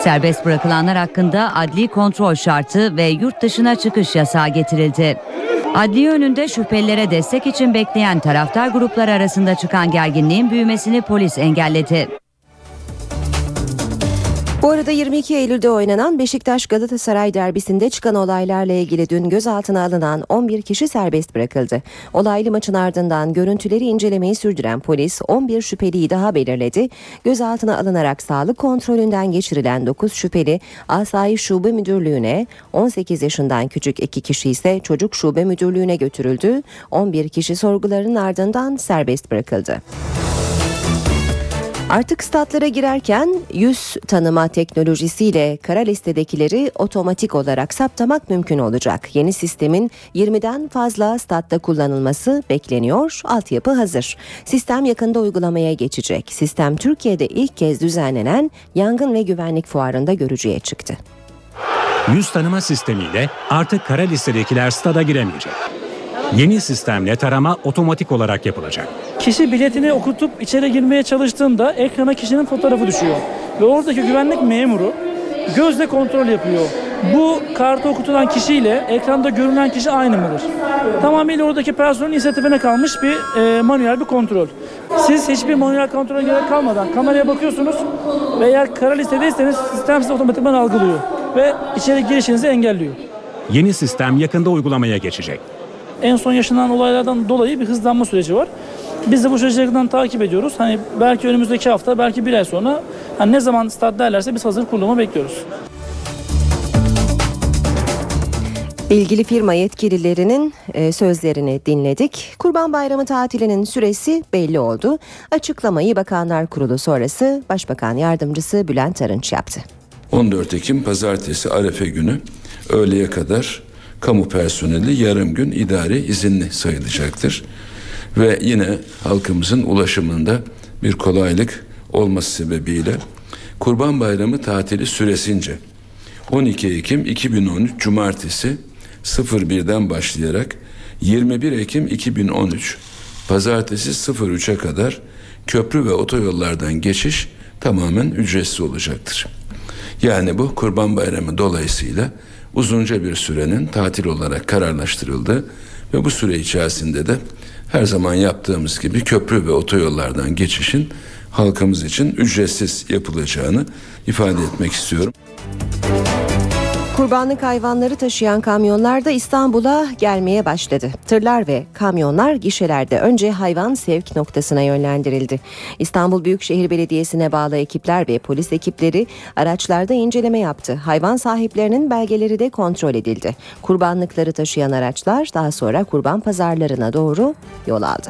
Serbest bırakılanlar hakkında adli kontrol şartı ve yurt dışına çıkış yasağı getirildi. Adli önünde şüphelilere destek için bekleyen taraftar grupları arasında çıkan gerginliğin büyümesini polis engelledi. Bu arada 22 Eylül'de oynanan Beşiktaş Galatasaray derbisinde çıkan olaylarla ilgili dün gözaltına alınan 11 kişi serbest bırakıldı. Olaylı maçın ardından görüntüleri incelemeyi sürdüren polis 11 şüpheliyi daha belirledi. Gözaltına alınarak sağlık kontrolünden geçirilen 9 şüpheli Asayiş Şube Müdürlüğü'ne, 18 yaşından küçük 2 kişi ise Çocuk Şube Müdürlüğü'ne götürüldü. 11 kişi sorguların ardından serbest bırakıldı. Artık statlara girerken yüz tanıma teknolojisiyle kara listedekileri otomatik olarak saptamak mümkün olacak. Yeni sistemin 20'den fazla statta kullanılması bekleniyor. Altyapı hazır. Sistem yakında uygulamaya geçecek. Sistem Türkiye'de ilk kez düzenlenen yangın ve güvenlik fuarında görücüye çıktı. Yüz tanıma sistemiyle artık kara listedekiler stada giremeyecek. Yeni sistemle tarama otomatik olarak yapılacak. Kişi biletini okutup içeri girmeye çalıştığında ekrana kişinin fotoğrafı düşüyor. Ve oradaki güvenlik memuru gözle kontrol yapıyor. Bu kartı okutulan kişiyle ekranda görünen kişi aynı mıdır? Tamamıyla oradaki personelin inisiyatifine kalmış bir e, manuel bir kontrol. Siz hiçbir manuel kontrol gerek kalmadan kameraya bakıyorsunuz ve eğer kara listedeyseniz sistem sizi otomatikman algılıyor ve içeri girişinizi engelliyor. Yeni sistem yakında uygulamaya geçecek. En son yaşanan olaylardan dolayı bir hızlanma süreci var. Biz de bu süreci yakından takip ediyoruz. Hani belki önümüzdeki hafta, belki bir ay sonra hani ne zaman start derlerse biz hazır kurulumu bekliyoruz. İlgili firma yetkililerinin e, sözlerini dinledik. Kurban Bayramı tatilinin süresi belli oldu. Açıklamayı Bakanlar Kurulu sonrası Başbakan Yardımcısı Bülent Arınç yaptı. 14 Ekim Pazartesi Arefe günü öğleye kadar kamu personeli yarım gün idari izinli sayılacaktır. Ve yine halkımızın ulaşımında bir kolaylık olması sebebiyle Kurban Bayramı tatili süresince 12 Ekim 2013 Cumartesi 01'den başlayarak 21 Ekim 2013 Pazartesi 03'e kadar köprü ve otoyollardan geçiş tamamen ücretsiz olacaktır. Yani bu Kurban Bayramı dolayısıyla uzunca bir sürenin tatil olarak kararlaştırıldı ve bu süre içerisinde de her zaman yaptığımız gibi köprü ve otoyollardan geçişin halkımız için ücretsiz yapılacağını ifade etmek istiyorum. Kurbanlık hayvanları taşıyan kamyonlar da İstanbul'a gelmeye başladı. Tırlar ve kamyonlar gişelerde önce hayvan sevk noktasına yönlendirildi. İstanbul Büyükşehir Belediyesi'ne bağlı ekipler ve polis ekipleri araçlarda inceleme yaptı. Hayvan sahiplerinin belgeleri de kontrol edildi. Kurbanlıkları taşıyan araçlar daha sonra kurban pazarlarına doğru yol aldı.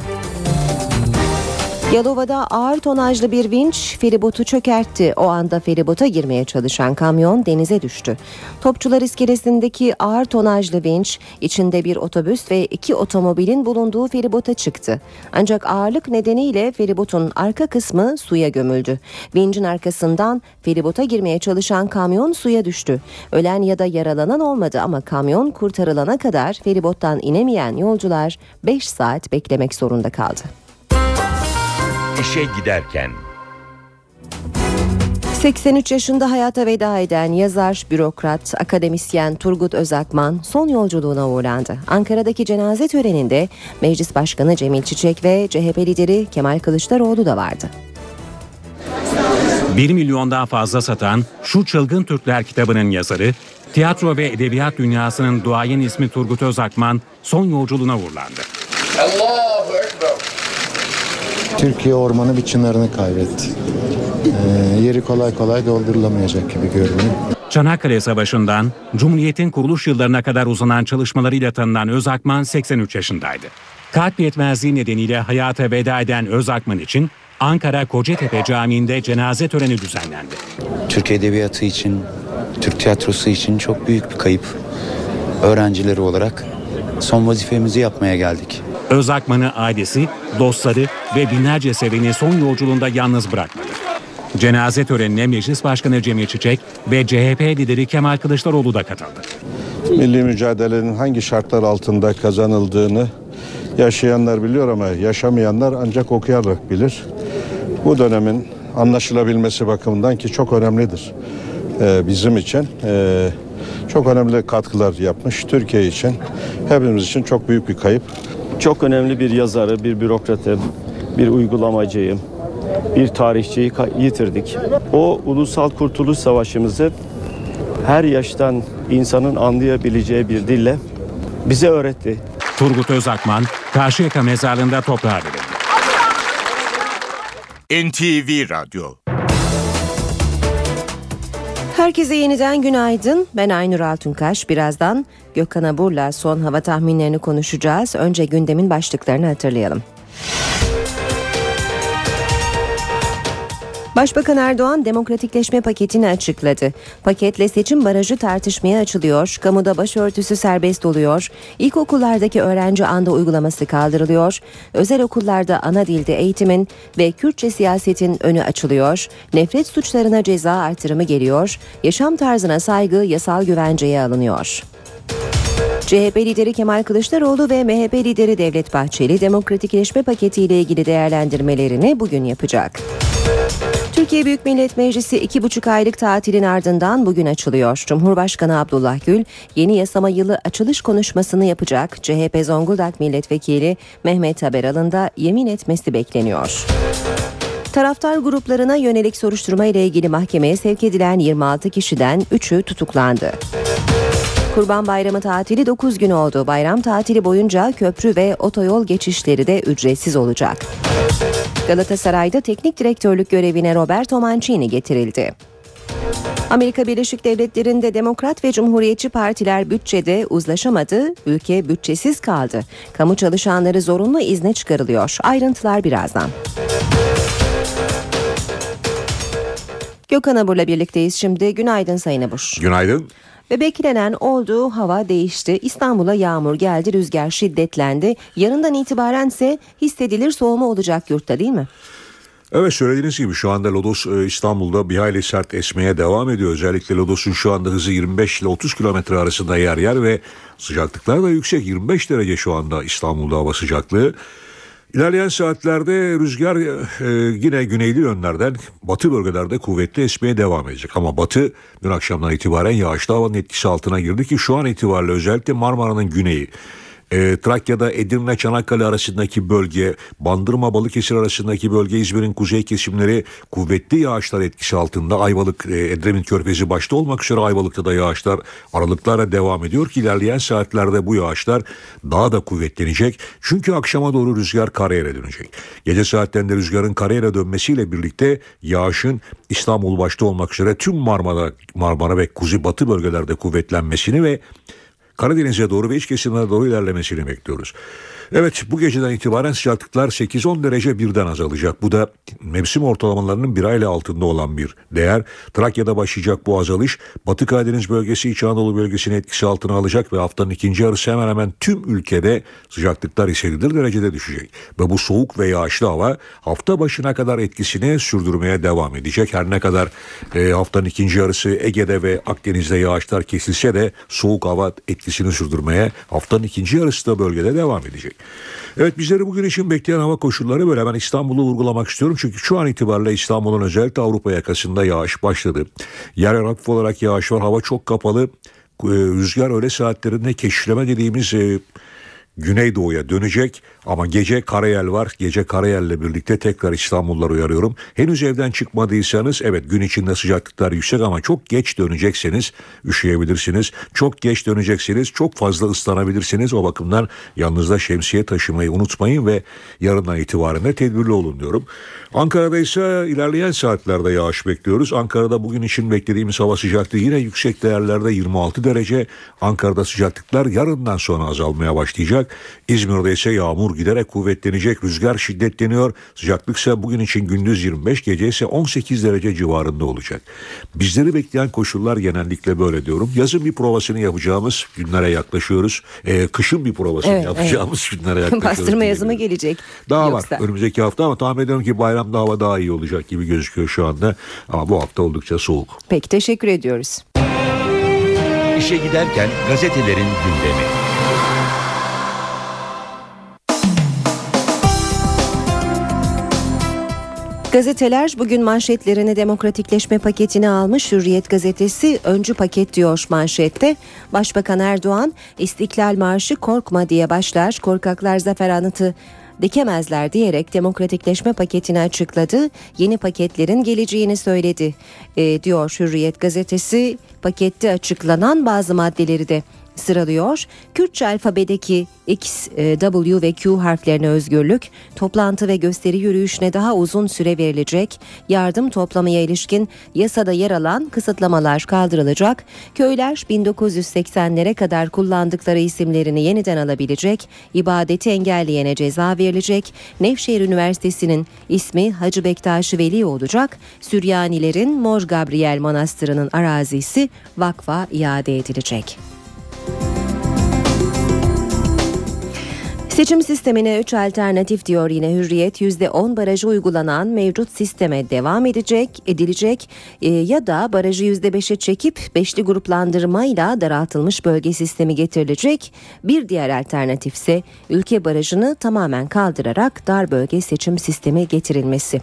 Yalova'da ağır tonajlı bir vinç feribotu çökertti. O anda feribota girmeye çalışan kamyon denize düştü. Topçular iskelesindeki ağır tonajlı vinç içinde bir otobüs ve iki otomobilin bulunduğu feribota çıktı. Ancak ağırlık nedeniyle feribotun arka kısmı suya gömüldü. Vincin arkasından feribota girmeye çalışan kamyon suya düştü. Ölen ya da yaralanan olmadı ama kamyon kurtarılana kadar feribottan inemeyen yolcular 5 saat beklemek zorunda kaldı. İşe giderken 83 yaşında hayata veda eden yazar, bürokrat, akademisyen Turgut Özakman son yolculuğuna uğurlandı. Ankara'daki cenaze töreninde Meclis Başkanı Cemil Çiçek ve CHP lideri Kemal Kılıçdaroğlu da vardı. 1 milyondan fazla satan Şu Çılgın Türkler kitabının yazarı, tiyatro ve edebiyat dünyasının duayen ismi Turgut Özakman son yolculuğuna uğurlandı. Türkiye ormanı bir çınarını kaybetti. Ee, yeri kolay kolay doldurulamayacak gibi görünüyor. Çanakkale Savaşı'ndan Cumhuriyet'in kuruluş yıllarına kadar uzanan çalışmalarıyla tanınan Özakman 83 yaşındaydı. Kalp yetmezliği nedeniyle hayata veda eden Özakman için Ankara Kocatepe Camii'nde cenaze töreni düzenlendi. Türk Edebiyatı için, Türk tiyatrosu için çok büyük bir kayıp. Öğrencileri olarak son vazifemizi yapmaya geldik. Özakman'ı ailesi, dostları ve binlerce seveni son yolculuğunda yalnız bırakmadı. Cenaze törenine Meclis Başkanı Cemil Çiçek ve CHP lideri Kemal Kılıçdaroğlu da katıldı. Milli mücadelenin hangi şartlar altında kazanıldığını yaşayanlar biliyor ama yaşamayanlar ancak okuyarak bilir. Bu dönemin anlaşılabilmesi bakımından ki çok önemlidir ee, bizim için. Ee, çok önemli katkılar yapmış Türkiye için. Hepimiz için çok büyük bir kayıp. Çok önemli bir yazarı, bir bürokratı, bir uygulamacıyı, bir tarihçiyi yitirdik. O ulusal kurtuluş savaşımızı her yaştan insanın anlayabileceği bir dille bize öğretti. Turgut Özakman, Karşıyaka mezarlığında toprağa verildi. NTV Radyo Herkese yeniden günaydın. Ben Aynur Altunkaş. Birazdan Gökhan Abur'la son hava tahminlerini konuşacağız. Önce gündemin başlıklarını hatırlayalım. Başbakan Erdoğan demokratikleşme paketini açıkladı. Paketle seçim barajı tartışmaya açılıyor, kamuda başörtüsü serbest oluyor, ilkokullardaki öğrenci anda uygulaması kaldırılıyor, özel okullarda ana dilde eğitimin ve Kürtçe siyasetin önü açılıyor, nefret suçlarına ceza artırımı geliyor, yaşam tarzına saygı yasal güvenceye alınıyor. CHP lideri Kemal Kılıçdaroğlu ve MHP lideri Devlet Bahçeli demokratikleşme paketiyle ilgili değerlendirmelerini bugün yapacak. Türkiye Büyük Millet Meclisi iki buçuk aylık tatilin ardından bugün açılıyor. Cumhurbaşkanı Abdullah Gül yeni yasama yılı açılış konuşmasını yapacak. CHP Zonguldak Milletvekili Mehmet Haberal'ın da yemin etmesi bekleniyor. Taraftar gruplarına yönelik soruşturma ile ilgili mahkemeye sevk edilen 26 kişiden 3'ü tutuklandı. Kurban Bayramı tatili 9 gün oldu. Bayram tatili boyunca köprü ve otoyol geçişleri de ücretsiz olacak. Galatasaray'da teknik direktörlük görevine Roberto Mancini getirildi. Amerika Birleşik Devletleri'nde Demokrat ve Cumhuriyetçi partiler bütçede uzlaşamadı, ülke bütçesiz kaldı. Kamu çalışanları zorunlu izne çıkarılıyor. Ayrıntılar birazdan. Gökhan Abur'la birlikteyiz şimdi. Günaydın Sayın Abur. Günaydın. Ve beklenen olduğu hava değişti. İstanbul'a yağmur geldi, rüzgar şiddetlendi. Yarından itibaren ise hissedilir soğuma olacak yurtta değil mi? Evet söylediğiniz gibi şu anda Lodos e, İstanbul'da bir hayli sert esmeye devam ediyor. Özellikle Lodos'un şu anda hızı 25 ile 30 kilometre arasında yer yer ve sıcaklıklar da yüksek. 25 derece şu anda İstanbul'da hava sıcaklığı. İlerleyen saatlerde rüzgar e, yine güneyli yönlerden batı bölgelerde kuvvetli esmeye devam edecek. Ama batı dün akşamdan itibaren yağışlı havanın etkisi altına girdi ki şu an itibariyle özellikle Marmara'nın güneyi e, Trakya'da Edirne Çanakkale arasındaki bölge, Bandırma Balıkesir arasındaki bölge, İzmir'in kuzey kesimleri kuvvetli yağışlar etkisi altında. Ayvalık, e, Edremit Körfezi başta olmak üzere Ayvalık'ta da yağışlar aralıklarla devam ediyor ki ilerleyen saatlerde bu yağışlar daha da kuvvetlenecek. Çünkü akşama doğru rüzgar karayere dönecek. Gece saatlerinde rüzgarın karayere dönmesiyle birlikte yağışın İstanbul başta olmak üzere tüm Marmara, Marmara ve kuzey batı bölgelerde kuvvetlenmesini ve Karadeniz'e doğru ve iç kesimlere doğru ilerlemesini bekliyoruz. Evet bu geceden itibaren sıcaklıklar 8-10 derece birden azalacak. Bu da mevsim ortalamalarının bir ayla altında olan bir değer. Trakya'da başlayacak bu azalış Batı Karadeniz bölgesi İç Anadolu bölgesini etkisi altına alacak ve haftanın ikinci yarısı hemen hemen tüm ülkede sıcaklıklar hissedilir derecede düşecek. Ve bu soğuk ve yağışlı hava hafta başına kadar etkisini sürdürmeye devam edecek. Her ne kadar e, haftanın ikinci yarısı Ege'de ve Akdeniz'de yağışlar kesilse de soğuk hava etkisini sürdürmeye haftanın ikinci yarısı da bölgede devam edecek. Evet bizleri bugün için bekleyen hava koşulları böyle. Ben İstanbul'u vurgulamak istiyorum. Çünkü şu an itibariyle İstanbul'un özellikle Avrupa yakasında yağış başladı. Yer hafif olarak yağış var. Hava çok kapalı. Ee, rüzgar öyle saatlerinde keşifleme dediğimiz e, Güneydoğu'ya dönecek ama gece karayel var. Gece karayelle birlikte tekrar İstanbullular uyarıyorum. Henüz evden çıkmadıysanız evet gün içinde sıcaklıklar yüksek ama çok geç dönecekseniz üşüyebilirsiniz. Çok geç dönecekseniz çok fazla ıslanabilirsiniz. O bakımdan yanınızda şemsiye taşımayı unutmayın ve yarından itibaren de tedbirli olun diyorum. Ankara'da ise ilerleyen saatlerde yağış bekliyoruz. Ankara'da bugün için beklediğimiz hava sıcaklığı yine yüksek değerlerde 26 derece. Ankara'da sıcaklıklar yarından sonra azalmaya başlayacak. İzmir'de ise yağmur giderek kuvvetlenecek. Rüzgar şiddetleniyor. Sıcaklık ise bugün için gündüz 25 gece ise 18 derece civarında olacak. Bizleri bekleyen koşullar genellikle böyle diyorum. Yazın bir provasını yapacağımız günlere yaklaşıyoruz. Ee, kışın bir provasını evet, yapacağımız evet. günlere yaklaşıyoruz. Bastırma yazımı gelecek. Daha Yoksa... var önümüzdeki hafta ama tahmin ediyorum ki bayram akşamda hava daha iyi olacak gibi gözüküyor şu anda. Ama bu hafta oldukça soğuk. Peki teşekkür ediyoruz. İşe giderken gazetelerin gündemi. Gazeteler bugün manşetlerini demokratikleşme paketini almış Hürriyet gazetesi öncü paket diyor manşette. Başbakan Erdoğan İstiklal Marşı korkma diye başlar korkaklar zafer anıtı dikemezler diyerek demokratikleşme paketini açıkladı. Yeni paketlerin geleceğini söyledi e, diyor Hürriyet gazetesi. Pakette açıklanan bazı maddeleri de sıralıyor. Kürtçe alfabedeki X, e, W ve Q harflerine özgürlük, toplantı ve gösteri yürüyüşüne daha uzun süre verilecek, yardım toplamaya ilişkin yasada yer alan kısıtlamalar kaldırılacak, köyler 1980'lere kadar kullandıkları isimlerini yeniden alabilecek, ibadeti engelleyene ceza verilecek, Nevşehir Üniversitesi'nin ismi Hacı Bektaş Veli olacak, Süryanilerin Mor Gabriel Manastırı'nın arazisi vakfa iade edilecek. Seçim sistemine 3 alternatif diyor yine Hürriyet. %10 barajı uygulanan mevcut sisteme devam edecek, edilecek e, ya da barajı %5'e çekip beşli gruplandırmayla daraltılmış bölge sistemi getirilecek. Bir diğer alternatif ise ülke barajını tamamen kaldırarak dar bölge seçim sistemi getirilmesi.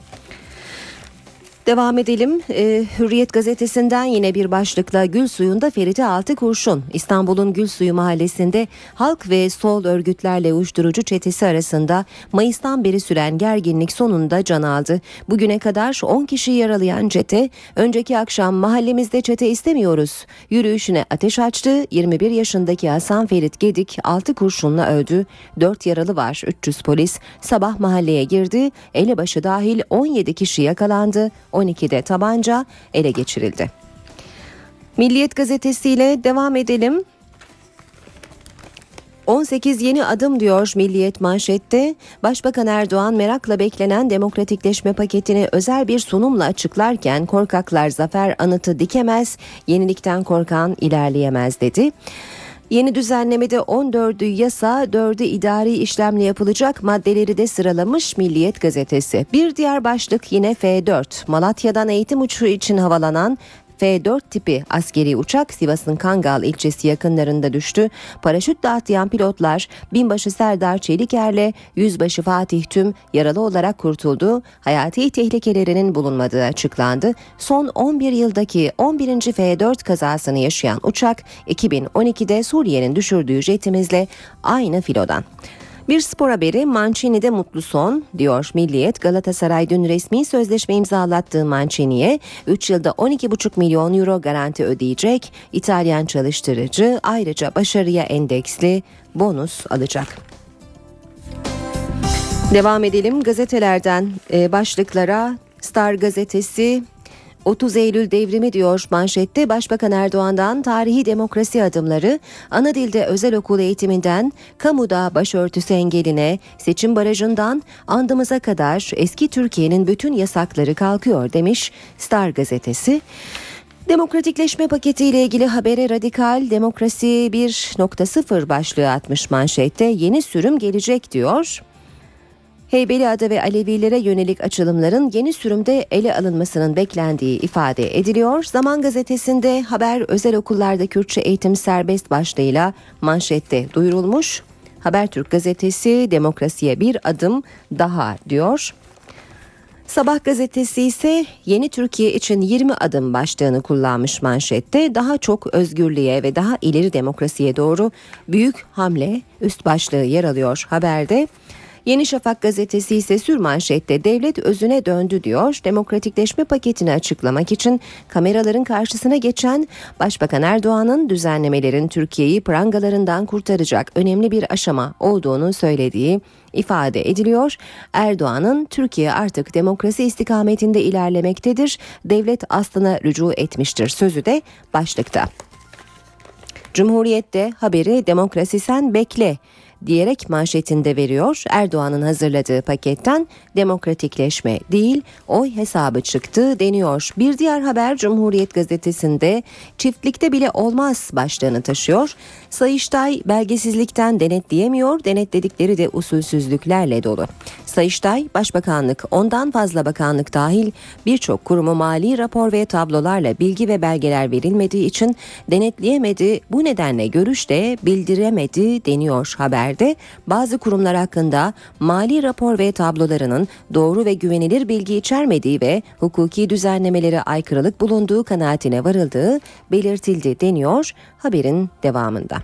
Devam edelim. Ee, Hürriyet gazetesinden yine bir başlıkla Gül Suyu'nda Feride Altı Kurşun. İstanbul'un Gül Suyu mahallesinde halk ve sol örgütlerle uyuşturucu çetesi arasında Mayıs'tan beri süren gerginlik sonunda can aldı. Bugüne kadar 10 kişi yaralayan çete önceki akşam mahallemizde çete istemiyoruz. Yürüyüşüne ateş açtı. 21 yaşındaki Hasan Ferit Gedik 6 kurşunla öldü. 4 yaralı var. 300 polis sabah mahalleye girdi. Elebaşı dahil 17 kişi yakalandı. 12'de tabanca ele geçirildi. Milliyet gazetesiyle devam edelim. 18 yeni adım diyor Milliyet manşette. Başbakan Erdoğan merakla beklenen demokratikleşme paketini özel bir sunumla açıklarken korkaklar zafer anıtı dikemez, yenilikten korkan ilerleyemez dedi. Yeni düzenlemede 14'ü yasa, 4'ü idari işlemle yapılacak maddeleri de sıralamış Milliyet gazetesi. Bir diğer başlık yine F4. Malatya'dan eğitim uçuşu için havalanan F-4 tipi askeri uçak Sivas'ın Kangal ilçesi yakınlarında düştü. Paraşüt dağıtlayan pilotlar binbaşı Serdar Çeliker'le yüzbaşı Fatih Tüm yaralı olarak kurtuldu. Hayati tehlikelerinin bulunmadığı açıklandı. Son 11 yıldaki 11. F-4 kazasını yaşayan uçak 2012'de Suriye'nin düşürdüğü jetimizle aynı filodan. Bir spor haberi Mancini'de mutlu son diyor Milliyet. Galatasaray dün resmi sözleşme imzalattığı Mancini'ye 3 yılda 12,5 milyon euro garanti ödeyecek. İtalyan çalıştırıcı ayrıca başarıya endeksli bonus alacak. Devam edelim gazetelerden e, başlıklara. Star gazetesi 30 Eylül devrimi diyor manşette Başbakan Erdoğan'dan tarihi demokrasi adımları, ana dilde özel okul eğitiminden, kamuda başörtüsü engeline, seçim barajından andımıza kadar eski Türkiye'nin bütün yasakları kalkıyor demiş Star gazetesi. Demokratikleşme paketiyle ilgili habere radikal demokrasi 1.0 başlığı atmış manşette yeni sürüm gelecek diyor. Heybeliada ve Alevilere yönelik açılımların yeni sürümde ele alınmasının beklendiği ifade ediliyor. Zaman gazetesinde haber özel okullarda Kürtçe eğitim serbest başlığıyla manşette duyurulmuş. Habertürk gazetesi demokrasiye bir adım daha diyor. Sabah gazetesi ise yeni Türkiye için 20 adım başlığını kullanmış manşette daha çok özgürlüğe ve daha ileri demokrasiye doğru büyük hamle üst başlığı yer alıyor haberde. Yeni Şafak gazetesi ise sürmanşette devlet özüne döndü diyor. Demokratikleşme paketini açıklamak için kameraların karşısına geçen Başbakan Erdoğan'ın düzenlemelerin Türkiye'yi prangalarından kurtaracak önemli bir aşama olduğunu söylediği ifade ediliyor. Erdoğan'ın Türkiye artık demokrasi istikametinde ilerlemektedir. Devlet aslına rücu etmiştir sözü de başlıkta. Cumhuriyet'te haberi demokrasi sen bekle diyerek manşetinde veriyor. Erdoğan'ın hazırladığı paketten demokratikleşme değil oy hesabı çıktı deniyor. Bir diğer haber Cumhuriyet gazetesinde çiftlikte bile olmaz başlığını taşıyor. Sayıştay belgesizlikten denetleyemiyor, denetledikleri de usulsüzlüklerle dolu. Sayıştay, Başbakanlık, ondan fazla bakanlık dahil birçok kurumu mali rapor ve tablolarla bilgi ve belgeler verilmediği için denetleyemedi. Bu nedenle görüş de bildiremedi deniyor haberde. Bazı kurumlar hakkında mali rapor ve tablolarının doğru ve güvenilir bilgi içermediği ve hukuki düzenlemelere aykırılık bulunduğu kanaatine varıldığı belirtildi deniyor haberin devamında.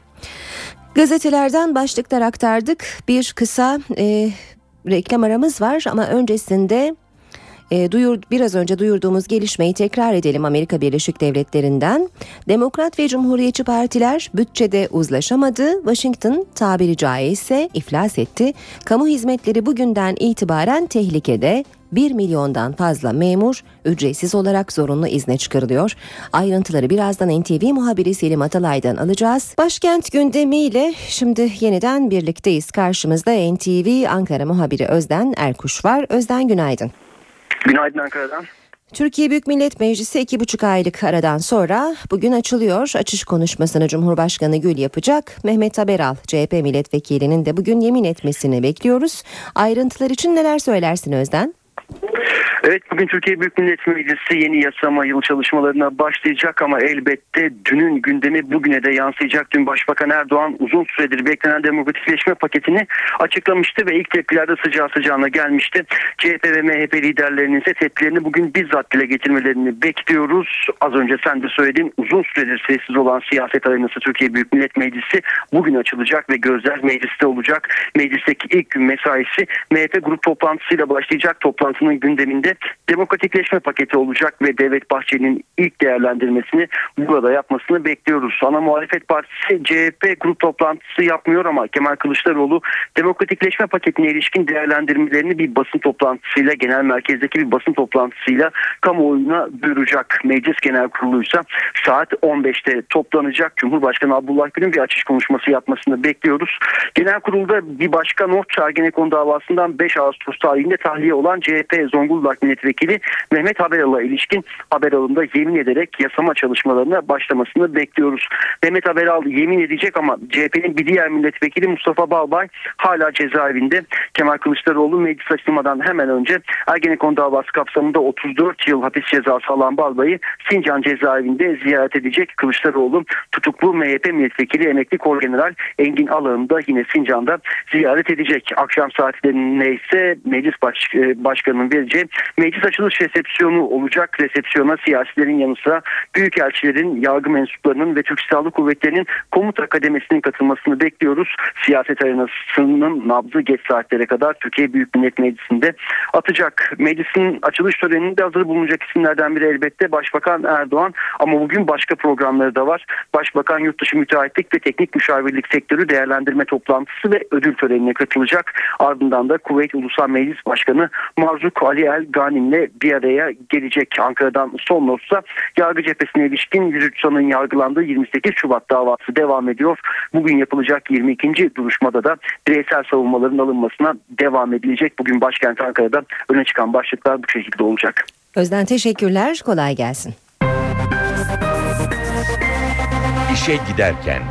Gazetelerden başlıklar aktardık. Bir kısa e, reklam aramız var ama öncesinde E, duyur, biraz önce duyurduğumuz gelişmeyi tekrar edelim Amerika Birleşik Devletleri'nden. Demokrat ve Cumhuriyetçi partiler bütçede uzlaşamadı. Washington tabiri caizse iflas etti. Kamu hizmetleri bugünden itibaren tehlikede. 1 milyondan fazla memur ücretsiz olarak zorunlu izne çıkarılıyor. Ayrıntıları birazdan NTV muhabiri Selim Atalay'dan alacağız. Başkent gündemiyle şimdi yeniden birlikteyiz. Karşımızda NTV Ankara muhabiri Özden Erkuş var. Özden günaydın. Günaydın Ankara'dan. Türkiye Büyük Millet Meclisi iki buçuk aylık aradan sonra bugün açılıyor. Açış konuşmasını Cumhurbaşkanı Gül yapacak. Mehmet Haberal, CHP milletvekilinin de bugün yemin etmesini bekliyoruz. Ayrıntılar için neler söylersin Özden? Evet bugün Türkiye Büyük Millet Meclisi yeni yasama yıl çalışmalarına başlayacak ama elbette dünün gündemi bugüne de yansıyacak. Dün Başbakan Erdoğan uzun süredir beklenen demokratikleşme paketini açıklamıştı ve ilk tepkilerde sıcağı sıcağına gelmişti. CHP ve MHP liderlerinin ise tepkilerini bugün bizzat dile getirmelerini bekliyoruz. Az önce sen de söyledin uzun süredir sessiz olan siyaset arenası Türkiye Büyük Millet Meclisi bugün açılacak ve gözler mecliste olacak. Meclisteki ilk gün mesaisi MHP grup toplantısıyla başlayacak. Toplantının gündeminde demokratikleşme paketi olacak ve Devlet Bahçeli'nin ilk değerlendirmesini burada yapmasını bekliyoruz. Ana muhalefet partisi CHP grup toplantısı yapmıyor ama Kemal Kılıçdaroğlu demokratikleşme paketine ilişkin değerlendirmelerini bir basın toplantısıyla genel merkezdeki bir basın toplantısıyla kamuoyuna duyuracak. Meclis Genel Kurulu'ysa saat 15'te toplanacak. Cumhurbaşkanı Abdullah Gül'ün bir açış konuşması yapmasını bekliyoruz. Genel Kurul'da bir başka not Çargenekon davasından 5 Ağustos tarihinde tahliye olan CHP Zonguldak Milletvekili Mehmet Haberal'a ilişkin Haberal'ın da yemin ederek yasama çalışmalarına başlamasını bekliyoruz. Mehmet Haberal yemin edecek ama CHP'nin bir diğer milletvekili Mustafa Balbay hala cezaevinde. Kemal Kılıçdaroğlu meclis açılmadan hemen önce Ergenekon davası kapsamında 34 yıl hapis cezası alan Balbay'ı Sincan cezaevinde ziyaret edecek. Kılıçdaroğlu tutuklu MHP milletvekili emekli Korgeneral Engin Alağ'ını da yine Sincan'da ziyaret edecek. Akşam saatlerinde ise meclis baş, e, başkanının vereceği meclis açılış resepsiyonu olacak. Resepsiyona siyasilerin yanı sıra büyükelçilerin, yargı mensuplarının ve Türk Silahlı Kuvvetleri'nin komuta kademesinin katılmasını bekliyoruz. Siyaset arenasının nabzı geç saatlere kadar Türkiye Büyük Millet Meclisi'nde atacak. Meclisin açılış töreninde hazır bulunacak isimlerden biri elbette Başbakan Erdoğan ama bugün başka programları da var. Başbakan yurtdışı müteahhitlik ve teknik müşavirlik sektörü değerlendirme toplantısı ve ödül törenine katılacak. Ardından da Kuveyt Ulusal Meclis Başkanı Marzuk Ali El Ganim'le bir araya gelecek. Ankara'dan son notsa yargı cephesine ilişkin 103 sanığın yargılandığı 28 Şubat davası devam ediyor. Bugün yapılacak 22. duruşmada da bireysel savunmaların alınmasına devam edilecek. Bugün başkent Ankara'da öne çıkan başlıklar bu şekilde olacak. Özden teşekkürler. Kolay gelsin. İşe giderken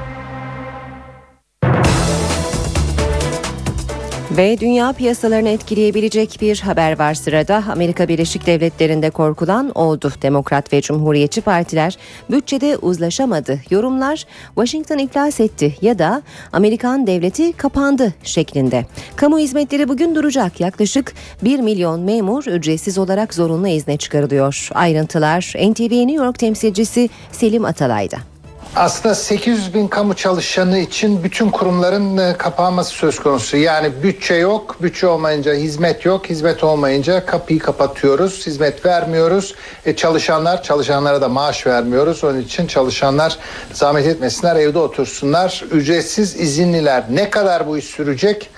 Ve dünya piyasalarını etkileyebilecek bir haber var sırada. Amerika Birleşik Devletleri'nde korkulan oldu. Demokrat ve Cumhuriyetçi partiler bütçede uzlaşamadı. Yorumlar Washington iflas etti ya da Amerikan devleti kapandı şeklinde. Kamu hizmetleri bugün duracak. Yaklaşık 1 milyon memur ücretsiz olarak zorunlu izne çıkarılıyor. Ayrıntılar NTV New York temsilcisi Selim Atalay'da. Aslında 800 bin kamu çalışanı için bütün kurumların e, kapanması söz konusu. Yani bütçe yok, bütçe olmayınca hizmet yok, hizmet olmayınca kapıyı kapatıyoruz, hizmet vermiyoruz. E çalışanlar, çalışanlara da maaş vermiyoruz. Onun için çalışanlar zahmet etmesinler, evde otursunlar. Ücretsiz izinliler ne kadar bu iş sürecek?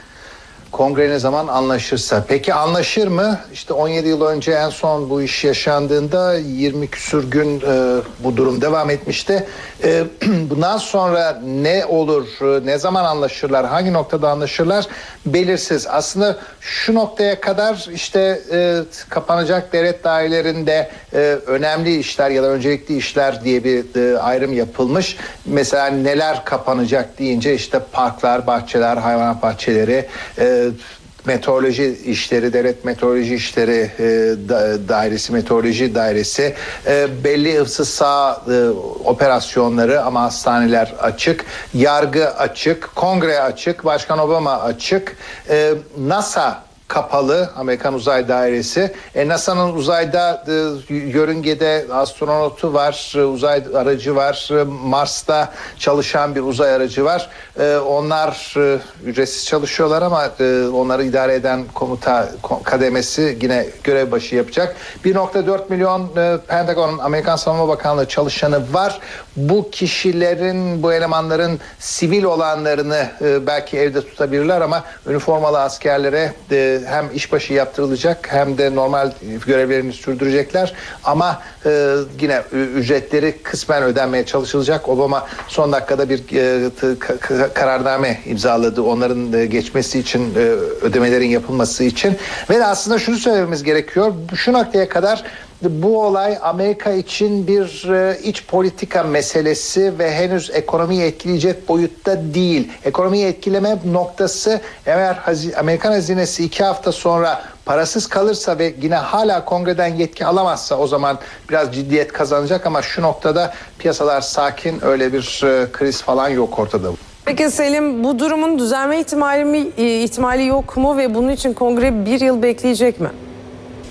Kongre ne zaman anlaşırsa. Peki anlaşır mı? İşte 17 yıl önce en son bu iş yaşandığında 20 küsür gün e, bu durum devam etmişti. E, bundan sonra ne olur, e, ne zaman anlaşırlar, hangi noktada anlaşırlar belirsiz. Aslında şu noktaya kadar işte e, kapanacak devlet dairelerinde e, önemli işler ya da öncelikli işler diye bir e, ayrım yapılmış. Mesela neler kapanacak deyince işte parklar, bahçeler, hayvanat bahçeleri, e, meteoroloji işleri, devlet meteoroloji işleri e, da, dairesi, meteoroloji dairesi, e, belli ıvsız sağ e, operasyonları ama hastaneler açık, yargı açık, kongre açık, Başkan Obama açık, e, NASA kapalı Amerikan Uzay Dairesi. E, NASA'nın uzayda e, yörüngede astronotu var, e, uzay aracı var, e, Mars'ta çalışan bir uzay aracı var. E, onlar e, ücretsiz çalışıyorlar ama e, onları idare eden komuta ko- kademesi yine görev başı yapacak. 1.4 milyon e, Pentagon Amerikan Savunma Bakanlığı çalışanı var. Bu kişilerin, bu elemanların sivil olanlarını e, belki evde tutabilirler ama üniformalı askerlere e, hem işbaşı yaptırılacak hem de normal görevlerini sürdürecekler. Ama e, yine ücretleri kısmen ödenmeye çalışılacak. Obama son dakikada bir e, kararname imzaladı. Onların e, geçmesi için, e, ödemelerin yapılması için. Ve aslında şunu söylememiz gerekiyor. Şu noktaya kadar bu olay Amerika için bir e, iç politika meselesi ve henüz ekonomiyi etkileyecek boyutta değil. Ekonomiyi etkileme noktası eğer Amerikan hazinesi iki hafta sonra parasız kalırsa ve yine hala kongreden yetki alamazsa o zaman biraz ciddiyet kazanacak ama şu noktada piyasalar sakin öyle bir e, kriz falan yok ortada. Peki Selim bu durumun düzelme ihtimali, mi, e, ihtimali yok mu ve bunun için kongre bir yıl bekleyecek mi?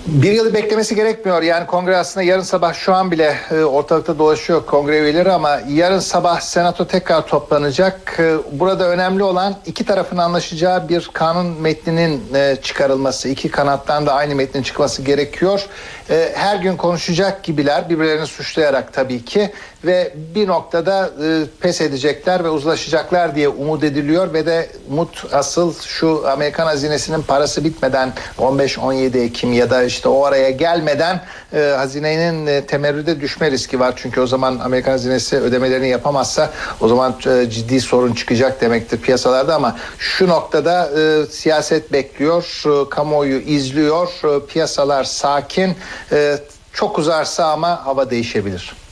Bir yılı beklemesi gerekmiyor. Yani kongre aslında yarın sabah şu an bile e, ortalıkta dolaşıyor kongre üyeleri ama yarın sabah senato tekrar toplanacak. E, burada önemli olan iki tarafın anlaşacağı bir kanun metninin e, çıkarılması. iki kanattan da aynı metnin çıkması gerekiyor. E, her gün konuşacak gibiler birbirlerini suçlayarak tabii ki ve bir noktada e, pes edecekler ve uzlaşacaklar diye umut ediliyor ve de umut asıl şu Amerikan hazinesinin parası bitmeden 15-17 Ekim ya da işte o araya gelmeden e, hazinenin e, temerrüde düşme riski var. Çünkü o zaman Amerikan hazinesi ödemelerini yapamazsa o zaman e, ciddi sorun çıkacak demektir piyasalarda ama şu noktada e, siyaset bekliyor, e, kamuoyu izliyor, e, piyasalar sakin. E, çok uzarsa ama hava değişebilir.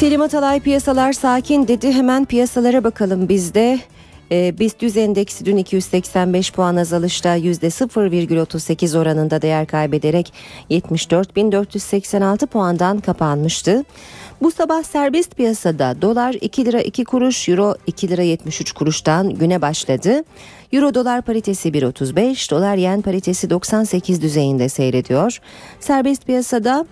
Selim Atalay piyasalar sakin dedi. Hemen piyasalara bakalım biz de. Ee, BIST 100 endeksi dün 285 puan azalışta %0,38 oranında değer kaybederek 74.486 puandan kapanmıştı. Bu sabah serbest piyasada dolar 2 lira 2 kuruş, euro 2 lira 73 kuruştan güne başladı. Euro dolar paritesi 1.35, dolar yen paritesi 98 düzeyinde seyrediyor. Serbest piyasada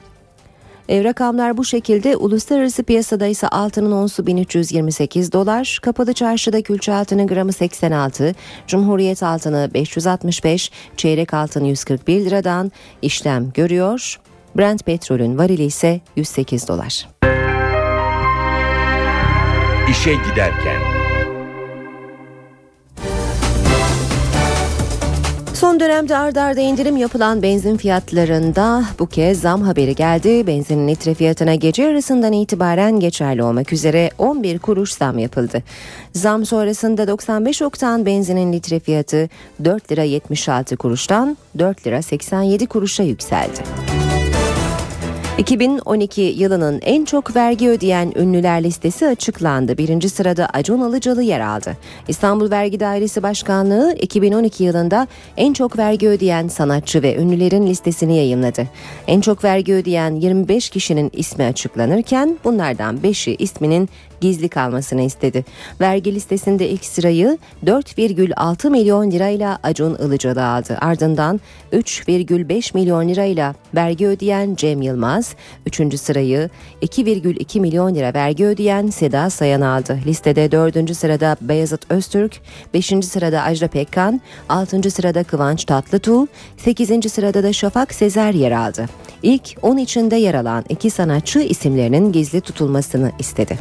e, rakamlar bu şekilde. Uluslararası piyasada ise altının onsu 1328 dolar, kapalı çarşıda külçe altının gramı 86, Cumhuriyet altını 565, çeyrek altın 141 liradan işlem görüyor. Brent petrolün varili ise 108 dolar. İşe giderken. Son dönemde ard arda indirim yapılan benzin fiyatlarında bu kez zam haberi geldi. Benzinin litre fiyatına gece yarısından itibaren geçerli olmak üzere 11 kuruş zam yapıldı. Zam sonrasında 95 oktan benzinin litre fiyatı 4 lira 76 kuruştan 4 lira 87 kuruşa yükseldi. 2012 yılının en çok vergi ödeyen ünlüler listesi açıklandı. Birinci sırada Acun Ilıcalı yer aldı. İstanbul Vergi Dairesi Başkanlığı 2012 yılında en çok vergi ödeyen sanatçı ve ünlülerin listesini yayımladı. En çok vergi ödeyen 25 kişinin ismi açıklanırken bunlardan 5'i isminin gizli kalmasını istedi. Vergi listesinde ilk sırayı 4,6 milyon lirayla Acun Ilıcalı aldı. Ardından 3,5 milyon lirayla vergi ödeyen Cem Yılmaz, 3. sırayı 2,2 milyon lira vergi ödeyen Seda Sayan aldı. Listede 4. sırada Beyazıt Öztürk, 5. sırada Ajda Pekkan, 6. sırada Kıvanç Tatlıtuğ, 8. sırada da Şafak Sezer yer aldı. İlk 10 içinde yer alan iki sanatçı isimlerinin gizli tutulmasını istedi.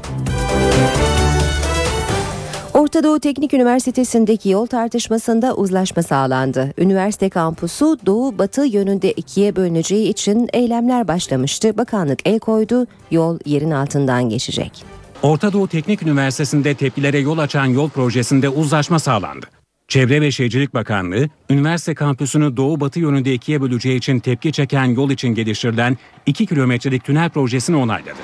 Orta Doğu Teknik Üniversitesi'ndeki yol tartışmasında uzlaşma sağlandı. Üniversite kampusu doğu batı yönünde ikiye bölüneceği için eylemler başlamıştı. Bakanlık el koydu, yol yerin altından geçecek. Orta Doğu Teknik Üniversitesi'nde tepkilere yol açan yol projesinde uzlaşma sağlandı. Çevre ve Şehircilik Bakanlığı, üniversite kampüsünü doğu batı yönünde ikiye böleceği için tepki çeken yol için geliştirilen 2 kilometrelik tünel projesini onayladı.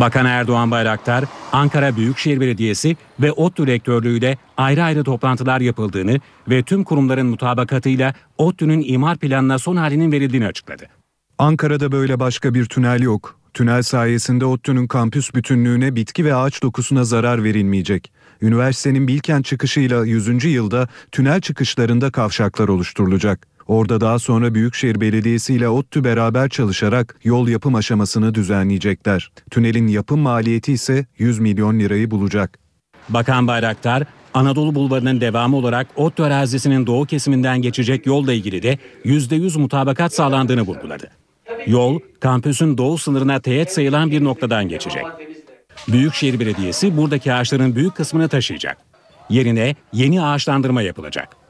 Bakan Erdoğan Bayraktar, Ankara Büyükşehir Belediyesi ve ODTÜ rektörlüğüyle ayrı ayrı toplantılar yapıldığını ve tüm kurumların mutabakatıyla ODTÜ'nün imar planına son halinin verildiğini açıkladı. Ankara'da böyle başka bir tünel yok. Tünel sayesinde ODTÜ'nün kampüs bütünlüğüne bitki ve ağaç dokusuna zarar verilmeyecek. Üniversitenin Bilkent çıkışıyla 100. yılda tünel çıkışlarında kavşaklar oluşturulacak. Orada daha sonra Büyükşehir Belediyesi ile ODTÜ beraber çalışarak yol yapım aşamasını düzenleyecekler. Tünelin yapım maliyeti ise 100 milyon lirayı bulacak. Bakan Bayraktar, Anadolu Bulvarı'nın devamı olarak ODTÜ arazisinin doğu kesiminden geçecek yolla ilgili de %100 mutabakat sağlandığını vurguladı. Yol, kampüsün doğu sınırına teğet sayılan bir noktadan geçecek. Büyükşehir Belediyesi buradaki ağaçların büyük kısmını taşıyacak. Yerine yeni ağaçlandırma yapılacak.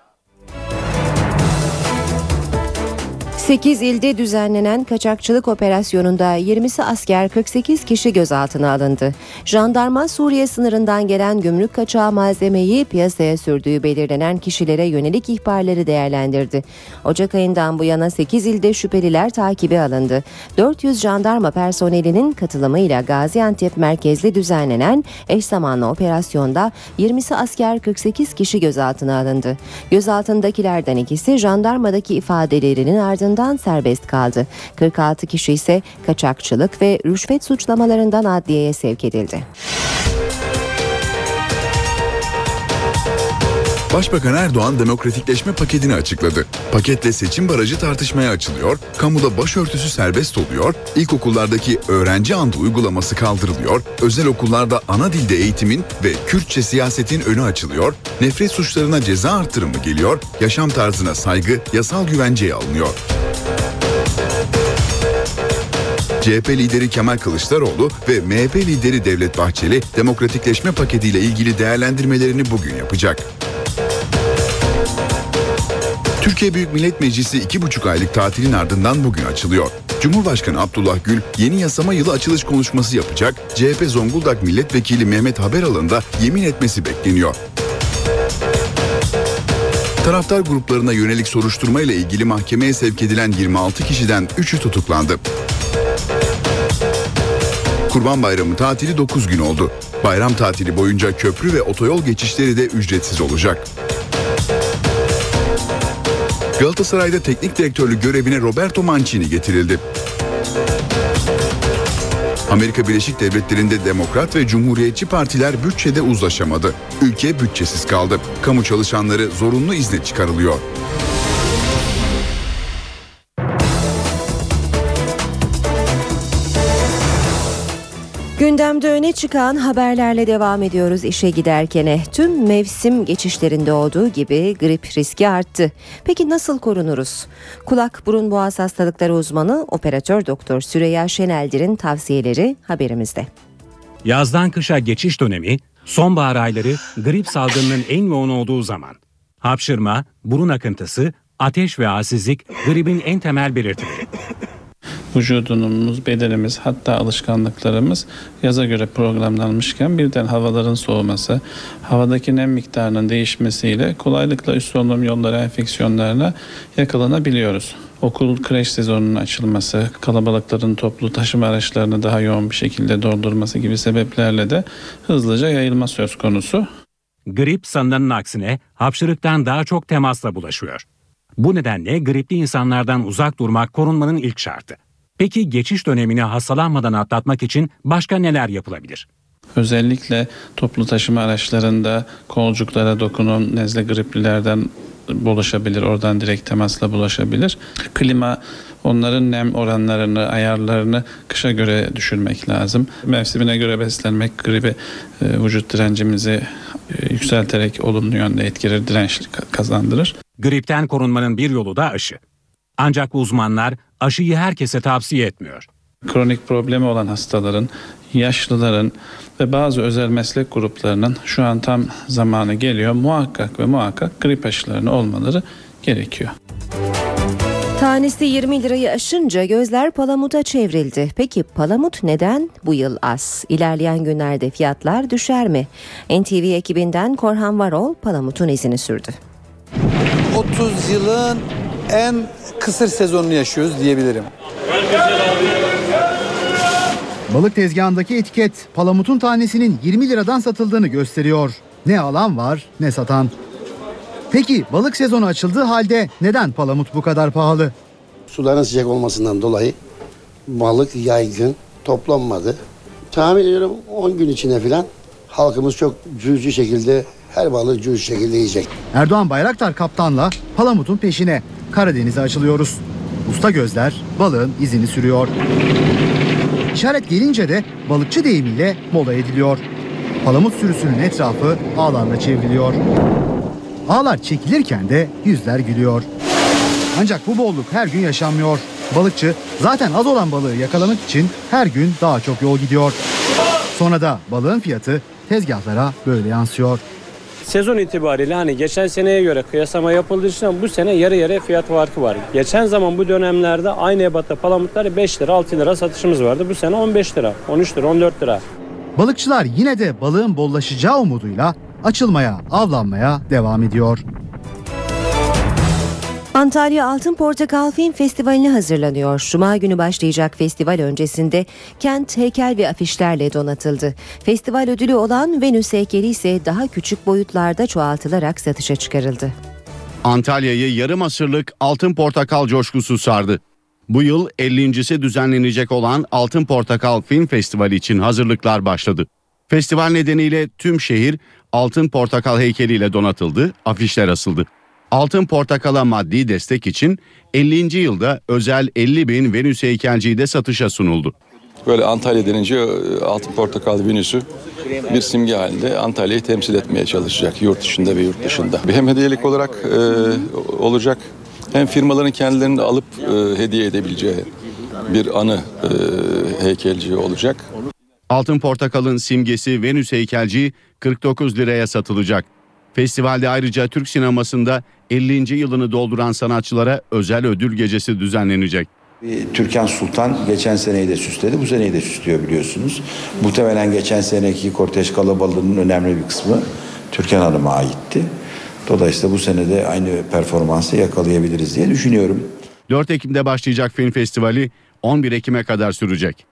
8 ilde düzenlenen kaçakçılık operasyonunda 20'si asker 48 kişi gözaltına alındı. Jandarma Suriye sınırından gelen gümrük kaçağı malzemeyi piyasaya sürdüğü belirlenen kişilere yönelik ihbarları değerlendirdi. Ocak ayından bu yana 8 ilde şüpheliler takibi alındı. 400 jandarma personelinin katılımıyla Gaziantep merkezli düzenlenen eş zamanlı operasyonda 20'si asker 48 kişi gözaltına alındı. Gözaltındakilerden ikisi jandarmadaki ifadelerinin ardından serbest kaldı. 46 kişi ise kaçakçılık ve rüşvet suçlamalarından adliyeye sevk edildi. Başbakan Erdoğan demokratikleşme paketini açıkladı. Paketle seçim barajı tartışmaya açılıyor, kamuda başörtüsü serbest oluyor, ilkokullardaki öğrenci andı uygulaması kaldırılıyor, özel okullarda ana dilde eğitimin ve Kürtçe siyasetin önü açılıyor, nefret suçlarına ceza artırımı geliyor, yaşam tarzına saygı yasal güvenceye alınıyor. CHP lideri Kemal Kılıçdaroğlu ve MHP lideri Devlet Bahçeli demokratikleşme paketiyle ilgili değerlendirmelerini bugün yapacak. Türkiye Büyük Millet Meclisi iki buçuk aylık tatilin ardından bugün açılıyor. Cumhurbaşkanı Abdullah Gül yeni yasama yılı açılış konuşması yapacak. CHP Zonguldak Milletvekili Mehmet Haberal'ın da yemin etmesi bekleniyor. Taraftar gruplarına yönelik soruşturma ile ilgili mahkemeye sevk edilen 26 kişiden 3'ü tutuklandı. Kurban Bayramı tatili 9 gün oldu. Bayram tatili boyunca köprü ve otoyol geçişleri de ücretsiz olacak. Galatasaray'da teknik direktörlük görevine Roberto Mancini getirildi. Amerika Birleşik Devletleri'nde Demokrat ve Cumhuriyetçi partiler bütçede uzlaşamadı. Ülke bütçesiz kaldı. Kamu çalışanları zorunlu izne çıkarılıyor. Gündemde öne çıkan haberlerle devam ediyoruz işe giderkene. Tüm mevsim geçişlerinde olduğu gibi grip riski arttı. Peki nasıl korunuruz? Kulak burun boğaz hastalıkları uzmanı operatör doktor Süreyya Şeneldir'in tavsiyeleri haberimizde. Yazdan kışa geçiş dönemi, sonbahar ayları grip salgınının en yoğun olduğu zaman. Hapşırma, burun akıntısı, ateş ve halsizlik gripin en temel belirtileri. Vücudumuz, bedenimiz hatta alışkanlıklarımız yaza göre programlanmışken birden havaların soğuması, havadaki nem miktarının değişmesiyle kolaylıkla üst solunum yolları enfeksiyonlarına yakalanabiliyoruz. Okul kreş sezonunun açılması, kalabalıkların toplu taşıma araçlarını daha yoğun bir şekilde doldurması gibi sebeplerle de hızlıca yayılma söz konusu. Grip sanılanın aksine hapşırıktan daha çok temasla bulaşıyor. Bu nedenle gripli insanlardan uzak durmak korunmanın ilk şartı. Peki geçiş dönemini hastalanmadan atlatmak için başka neler yapılabilir? Özellikle toplu taşıma araçlarında kolcuklara dokunan nezle griplilerden bulaşabilir. Oradan direkt temasla bulaşabilir. Klima onların nem oranlarını, ayarlarını kışa göre düşürmek lazım. Mevsimine göre beslenmek gribi e, vücut direncimizi e, yükselterek olumlu yönde etkileri dirençli kazandırır. Gripten korunmanın bir yolu da aşı. Ancak uzmanlar aşıyı herkese tavsiye etmiyor. Kronik problemi olan hastaların, yaşlıların ve bazı özel meslek gruplarının şu an tam zamanı geliyor. Muhakkak ve muhakkak grip aşılarını olmaları gerekiyor. Tanesi 20 lirayı aşınca gözler palamuta çevrildi. Peki palamut neden bu yıl az? İlerleyen günlerde fiyatlar düşer mi? NTV ekibinden Korhan Varol palamutun izini sürdü. 30 yılın en kısır sezonunu yaşıyoruz diyebilirim. Balık tezgahındaki etiket palamutun tanesinin 20 liradan satıldığını gösteriyor. Ne alan var ne satan. Peki balık sezonu açıldığı halde neden palamut bu kadar pahalı? Suların sıcak olmasından dolayı balık yaygın toplanmadı. Tahmin ediyorum 10 gün içinde falan Halkımız çok cüzi şekilde her balığı cüzi şekilde yiyecek. Erdoğan Bayraktar kaptanla palamutun peşine Karadeniz'e açılıyoruz. Usta gözler balığın izini sürüyor. İşaret gelince de balıkçı deyimiyle mola ediliyor. Palamut sürüsünün etrafı ağlarla çevriliyor. Ağlar çekilirken de yüzler gülüyor. Ancak bu bolluk her gün yaşanmıyor. Balıkçı zaten az olan balığı yakalamak için her gün daha çok yol gidiyor. Sonra da balığın fiyatı tezgahlara böyle yansıyor. Sezon itibariyle hani geçen seneye göre kıyaslama yapıldığı için bu sene yarı yarıya fiyat farkı var. Geçen zaman bu dönemlerde aynı ebatta palamutları 5 lira 6 lira satışımız vardı. Bu sene 15 lira 13 lira 14 lira. Balıkçılar yine de balığın bollaşacağı umuduyla açılmaya, avlanmaya devam ediyor. Antalya Altın Portakal Film Festivali'ne hazırlanıyor. Cuma günü başlayacak festival öncesinde kent heykel ve afişlerle donatıldı. Festival ödülü olan Venüs heykeli ise daha küçük boyutlarda çoğaltılarak satışa çıkarıldı. Antalya'yı yarım asırlık Altın Portakal coşkusu sardı. Bu yıl 50.si düzenlenecek olan Altın Portakal Film Festivali için hazırlıklar başladı. Festival nedeniyle tüm şehir Altın Portakal heykeliyle donatıldı, afişler asıldı. Altın Portakal'a maddi destek için 50. yılda özel 50 bin Venüs heykelciyi de satışa sunuldu. Böyle Antalya denince e, altın portakal Venüs'ü bir simge halinde Antalya'yı temsil etmeye çalışacak yurt dışında ve yurt dışında. Hem hediyelik olarak e, olacak hem firmaların kendilerini alıp e, hediye edebileceği bir anı e, heykelci olacak. Altın Portakal'ın simgesi Venüs heykelci 49 liraya satılacak. Festivalde ayrıca Türk sinemasında 50. yılını dolduran sanatçılara özel ödül gecesi düzenlenecek. Türkan Sultan geçen seneyi de süsledi, bu seneyi de süslüyor biliyorsunuz. Muhtemelen geçen seneki kortej kalabalığının önemli bir kısmı Türkan Hanım'a aitti. Dolayısıyla bu sene de aynı performansı yakalayabiliriz diye düşünüyorum. 4 Ekim'de başlayacak film festivali 11 Ekim'e kadar sürecek.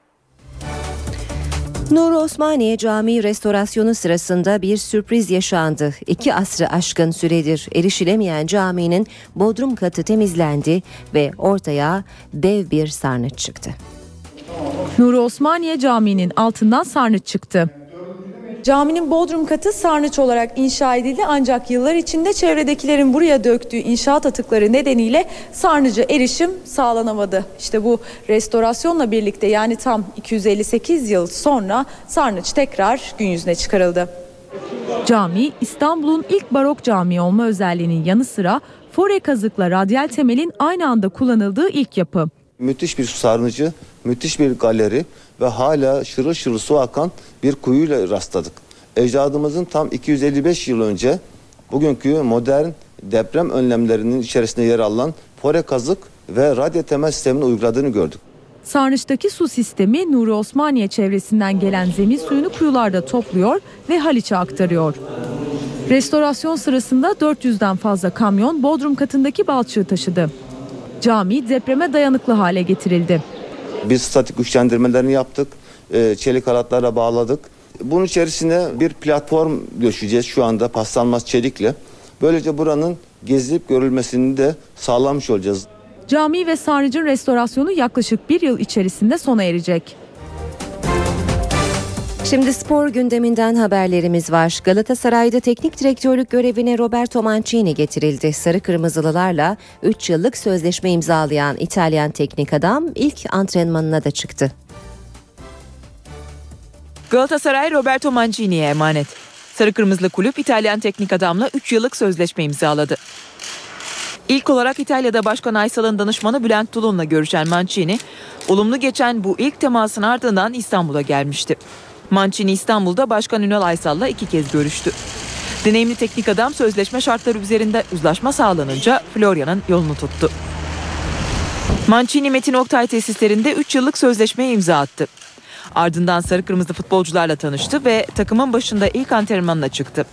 Nur Osmaniye Camii restorasyonu sırasında bir sürpriz yaşandı. İki asrı aşkın süredir erişilemeyen caminin bodrum katı temizlendi ve ortaya dev bir sarnıç çıktı. Nuri Osmaniye Camii'nin altından sarnıç çıktı. Caminin bodrum katı sarnıç olarak inşa edildi ancak yıllar içinde çevredekilerin buraya döktüğü inşaat atıkları nedeniyle sarnıca erişim sağlanamadı. İşte bu restorasyonla birlikte yani tam 258 yıl sonra sarnıç tekrar gün yüzüne çıkarıldı. Cami İstanbul'un ilk barok camii olma özelliğinin yanı sıra fore kazıkla radyal temelin aynı anda kullanıldığı ilk yapı. Müthiş bir sarnıcı, müthiş bir galeri ve hala şırıl şırıl su akan bir kuyuyla rastladık. Ecdadımızın tam 255 yıl önce bugünkü modern deprem önlemlerinin içerisinde yer alan fore kazık ve radyo temel sistemini uyguladığını gördük. Sarnıç'taki su sistemi Nuri Osmaniye çevresinden gelen zemin suyunu kuyularda topluyor ve Haliç'e aktarıyor. Restorasyon sırasında 400'den fazla kamyon Bodrum katındaki balçığı taşıdı. Cami depreme dayanıklı hale getirildi. Biz statik güçlendirmelerini yaptık. e, Çelik halatlara bağladık. Bunun içerisine bir platform döşeceğiz şu anda paslanmaz çelikle. Böylece buranın gezilip görülmesini de sağlamış olacağız. Cami ve sarnıcın restorasyonu yaklaşık bir yıl içerisinde sona erecek. Şimdi spor gündeminden haberlerimiz var. Galatasaray'da teknik direktörlük görevine Roberto Mancini getirildi. Sarı Kırmızılılarla 3 yıllık sözleşme imzalayan İtalyan teknik adam ilk antrenmanına da çıktı. Galatasaray Roberto Mancini'ye emanet. Sarı Kırmızılı kulüp İtalyan teknik adamla 3 yıllık sözleşme imzaladı. İlk olarak İtalya'da Başkan Aysal'ın danışmanı Bülent Tulun'la görüşen Mancini, olumlu geçen bu ilk temasın ardından İstanbul'a gelmişti. Mancini İstanbul'da Başkan Ünal Aysal'la iki kez görüştü. Deneyimli teknik adam sözleşme şartları üzerinde uzlaşma sağlanınca Florya'nın yolunu tuttu. Mancini Metin Oktay tesislerinde 3 yıllık sözleşmeye imza attı. Ardından sarı kırmızı futbolcularla tanıştı ve takımın başında ilk antrenmanına çıktı.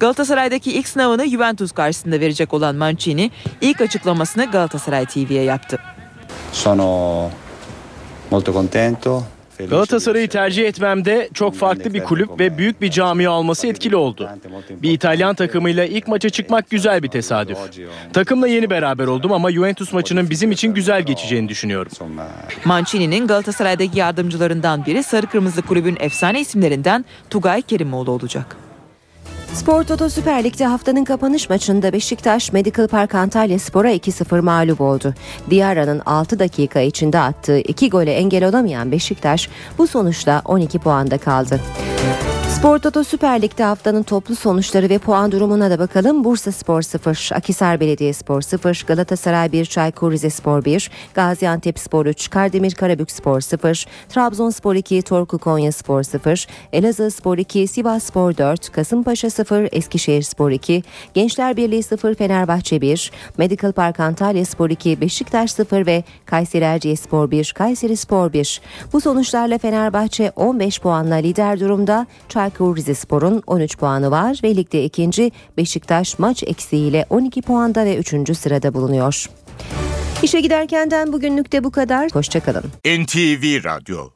Galatasaray'daki ilk sınavını Juventus karşısında verecek olan Mancini ilk açıklamasını Galatasaray TV'ye yaptı. Sono molto contento. Galatasaray'ı tercih etmemde çok farklı bir kulüp ve büyük bir camia olması etkili oldu. Bir İtalyan takımıyla ilk maça çıkmak güzel bir tesadüf. Takımla yeni beraber oldum ama Juventus maçının bizim için güzel geçeceğini düşünüyorum. Mancini'nin Galatasaray'daki yardımcılarından biri Sarı Kırmızı Kulübün efsane isimlerinden Tugay Kerimoğlu olacak. Spor Toto Süper Lig'de haftanın kapanış maçında Beşiktaş Medical Park Antalya Spor'a 2-0 mağlup oldu. Diarra'nın 6 dakika içinde attığı 2 gole engel olamayan Beşiktaş bu sonuçla 12 puanda kaldı. Spor Toto Süper Lig'de haftanın toplu sonuçları ve puan durumuna da bakalım. Bursa Spor 0, Akisar Belediyespor 0, Galatasaray 1, Çaykur Rizespor 1, Gaziantep Spor 3, Kardemir Karabük Spor 0, Trabzonspor 2, Torku Konya Spor 0, Elazığ Spor 2, Sivas Spor 4, Kasımpaşa 0, Eskişehir Spor 2, Gençler Birliği 0, Fenerbahçe 1, Medical Park Antalya Spor 2, Beşiktaş 0 ve Kayseri Erciyesspor 1, Kayseri Spor 1. Bu sonuçlarla Fenerbahçe 15 puanla lider durumda. Çaykur Rizespor'un 13 puanı var ve ligde ikinci Beşiktaş maç eksiğiyle 12 puanda ve 3. sırada bulunuyor. İşe giderkenden bugünlük de bu kadar. Hoşçakalın. NTV Radyo